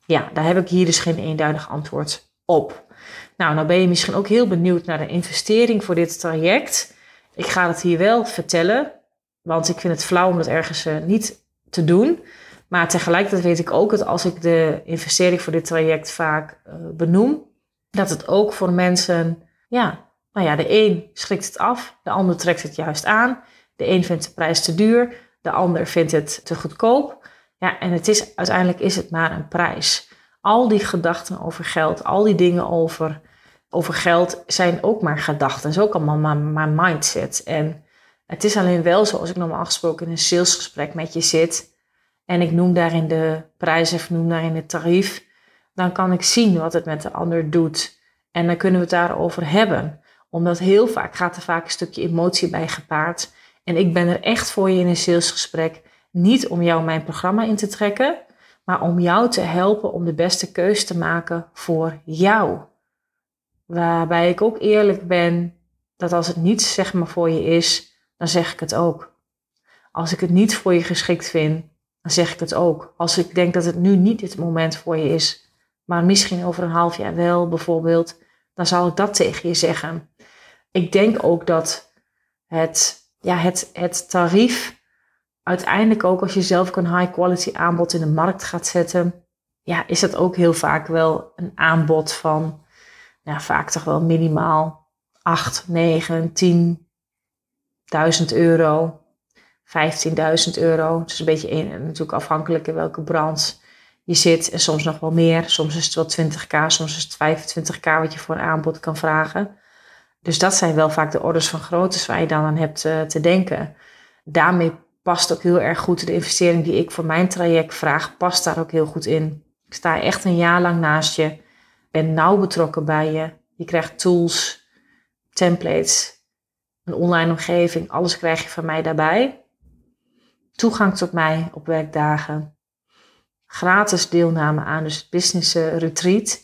ja, daar heb ik hier dus geen eenduidig antwoord op. Nou, nou ben je misschien ook heel benieuwd naar de investering voor dit traject. Ik ga het hier wel vertellen, want ik vind het flauw om dat ergens uh, niet te doen. Maar tegelijkertijd weet ik ook dat als ik de investering voor dit traject vaak uh, benoem, dat het ook voor mensen, ja, nou ja, de een schrikt het af, de ander trekt het juist aan. De een vindt de prijs te duur, de ander vindt het te goedkoop. Ja, en het is, uiteindelijk is het maar een prijs. Al die gedachten over geld, al die dingen over, over geld zijn ook maar gedachten. Dat is ook allemaal maar, mindset. En het is alleen wel zoals ik normaal gesproken in een salesgesprek met je zit. en ik noem daarin de prijs of noem daarin het tarief, dan kan ik zien wat het met de ander doet. En dan kunnen we het daarover hebben. Omdat heel vaak gaat er vaak een stukje emotie bij gepaard. En ik ben er echt voor je in een salesgesprek. Niet om jou mijn programma in te trekken, maar om jou te helpen om de beste keuze te maken voor jou. Waarbij ik ook eerlijk ben dat als het niet zeg maar voor je is, dan zeg ik het ook. Als ik het niet voor je geschikt vind, dan zeg ik het ook. Als ik denk dat het nu niet het moment voor je is, maar misschien over een half jaar wel bijvoorbeeld, dan zal ik dat tegen je zeggen. Ik denk ook dat het, ja, het, het tarief uiteindelijk ook als je zelf een high quality aanbod in de markt gaat zetten, ja, is dat ook heel vaak wel een aanbod van, ja, vaak toch wel minimaal 8, 9, 10.000 euro. 15.000 euro. Het is een beetje natuurlijk afhankelijk in welke branche je zit. En soms nog wel meer. Soms is het wel 20k, soms is het 25k wat je voor een aanbod kan vragen. Dus dat zijn wel vaak de orders van grootte waar je dan aan hebt uh, te denken. Daarmee past ook heel erg goed de investering die ik voor mijn traject vraag, past daar ook heel goed in. Ik sta echt een jaar lang naast je, ben nauw betrokken bij je. Je krijgt tools, templates, een online omgeving, alles krijg je van mij daarbij toegang tot mij op werkdagen, gratis deelname aan dus het business eh, retreat,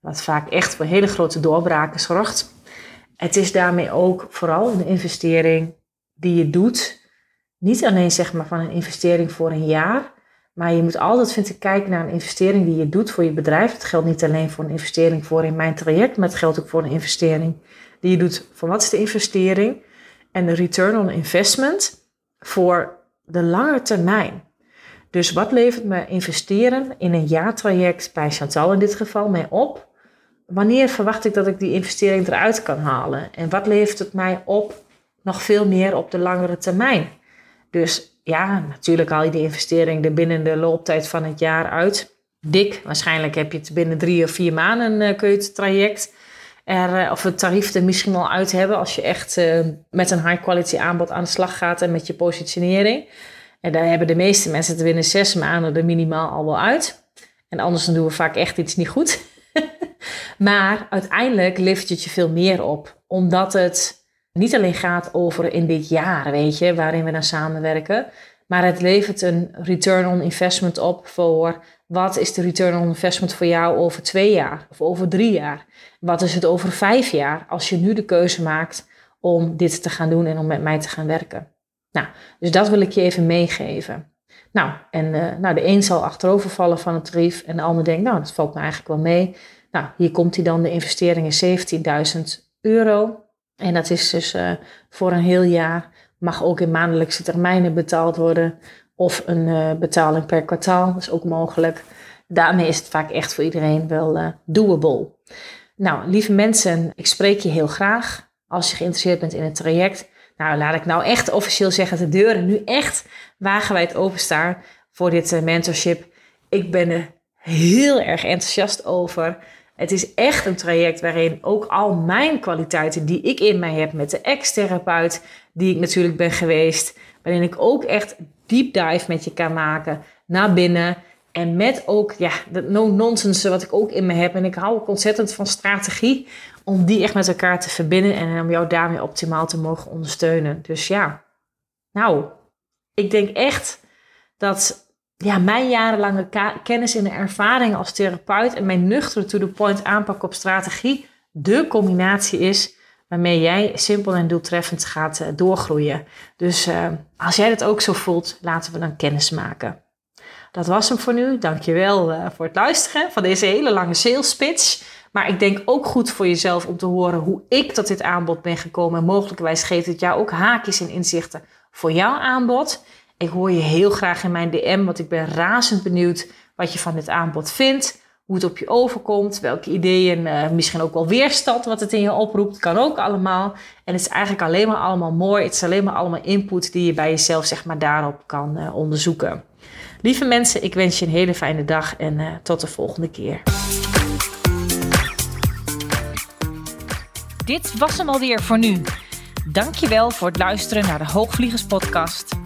wat vaak echt voor hele grote doorbraken zorgt. Het is daarmee ook vooral een investering die je doet, niet alleen zeg maar van een investering voor een jaar, maar je moet altijd vind kijken naar een investering die je doet voor je bedrijf. Het geldt niet alleen voor een investering voor in mijn traject, maar het geldt ook voor een investering die je doet voor wat is de investering en de return on investment voor de lange termijn. Dus wat levert me investeren in een jaartraject bij Chantal in dit geval mij op? Wanneer verwacht ik dat ik die investering eruit kan halen? En wat levert het mij op nog veel meer op de langere termijn? Dus ja, natuurlijk haal je die investering er binnen de looptijd van het jaar uit. Dik, waarschijnlijk heb je het binnen drie of vier maanden uh, kun je het traject er, eh, of het tarief er misschien al uit hebben als je echt uh, met een high quality aanbod aan de slag gaat en met je positionering. En daar hebben de meeste mensen het binnen zes maanden er minimaal al wel uit. En anders dan doen we vaak echt iets niet goed. <laughs> maar uiteindelijk levert het je veel meer op. Omdat het niet alleen gaat over in dit jaar, weet je, waarin we dan samenwerken. Maar het levert een return on investment op voor wat is de return on investment voor jou over twee jaar of over drie jaar? Wat is het over vijf jaar als je nu de keuze maakt om dit te gaan doen en om met mij te gaan werken? Nou, dus dat wil ik je even meegeven. Nou, en uh, nou, de een zal achterovervallen van het tarief en de ander denkt, nou, dat valt me eigenlijk wel mee. Nou, hier komt hij dan, de investering is 17.000 euro. En dat is dus uh, voor een heel jaar, mag ook in maandelijkse termijnen betaald worden. Of een uh, betaling per kwartaal, is ook mogelijk. Daarmee is het vaak echt voor iedereen wel uh, doable. Nou, lieve mensen, ik spreek je heel graag. Als je geïnteresseerd bent in het traject, nou laat ik nou echt officieel zeggen, de deuren nu echt wagenwijd openstaan voor dit uh, mentorship. Ik ben er heel erg enthousiast over. Het is echt een traject waarin ook al mijn kwaliteiten die ik in mij heb met de ex-therapeut, die ik natuurlijk ben geweest, waarin ik ook echt deep dive met je kan maken naar binnen. En met ook ja, dat no-nonsense wat ik ook in me heb. En ik hou ook ontzettend van strategie. Om die echt met elkaar te verbinden. En om jou daarmee optimaal te mogen ondersteunen. Dus ja, nou, ik denk echt dat ja, mijn jarenlange kennis en ervaring als therapeut. En mijn nuchtere to-the-point aanpak op strategie. De combinatie is waarmee jij simpel en doeltreffend gaat uh, doorgroeien. Dus uh, als jij dat ook zo voelt, laten we dan kennis maken. Dat was hem voor nu. Dankjewel uh, voor het luisteren van deze hele lange sales pitch. Maar ik denk ook goed voor jezelf om te horen hoe ik tot dit aanbod ben gekomen. En mogelijkwijs geeft het jou ook haakjes en inzichten voor jouw aanbod. Ik hoor je heel graag in mijn DM, want ik ben razend benieuwd wat je van dit aanbod vindt hoe het op je overkomt, welke ideeën, uh, misschien ook wel weerstand wat het in je oproept, kan ook allemaal. En het is eigenlijk alleen maar allemaal mooi. Het is alleen maar allemaal input die je bij jezelf zeg maar daarop kan uh, onderzoeken. Lieve mensen, ik wens je een hele fijne dag en uh, tot de volgende keer. Dit was hem alweer voor nu. Dankjewel voor het luisteren naar de Hoogvliegers podcast.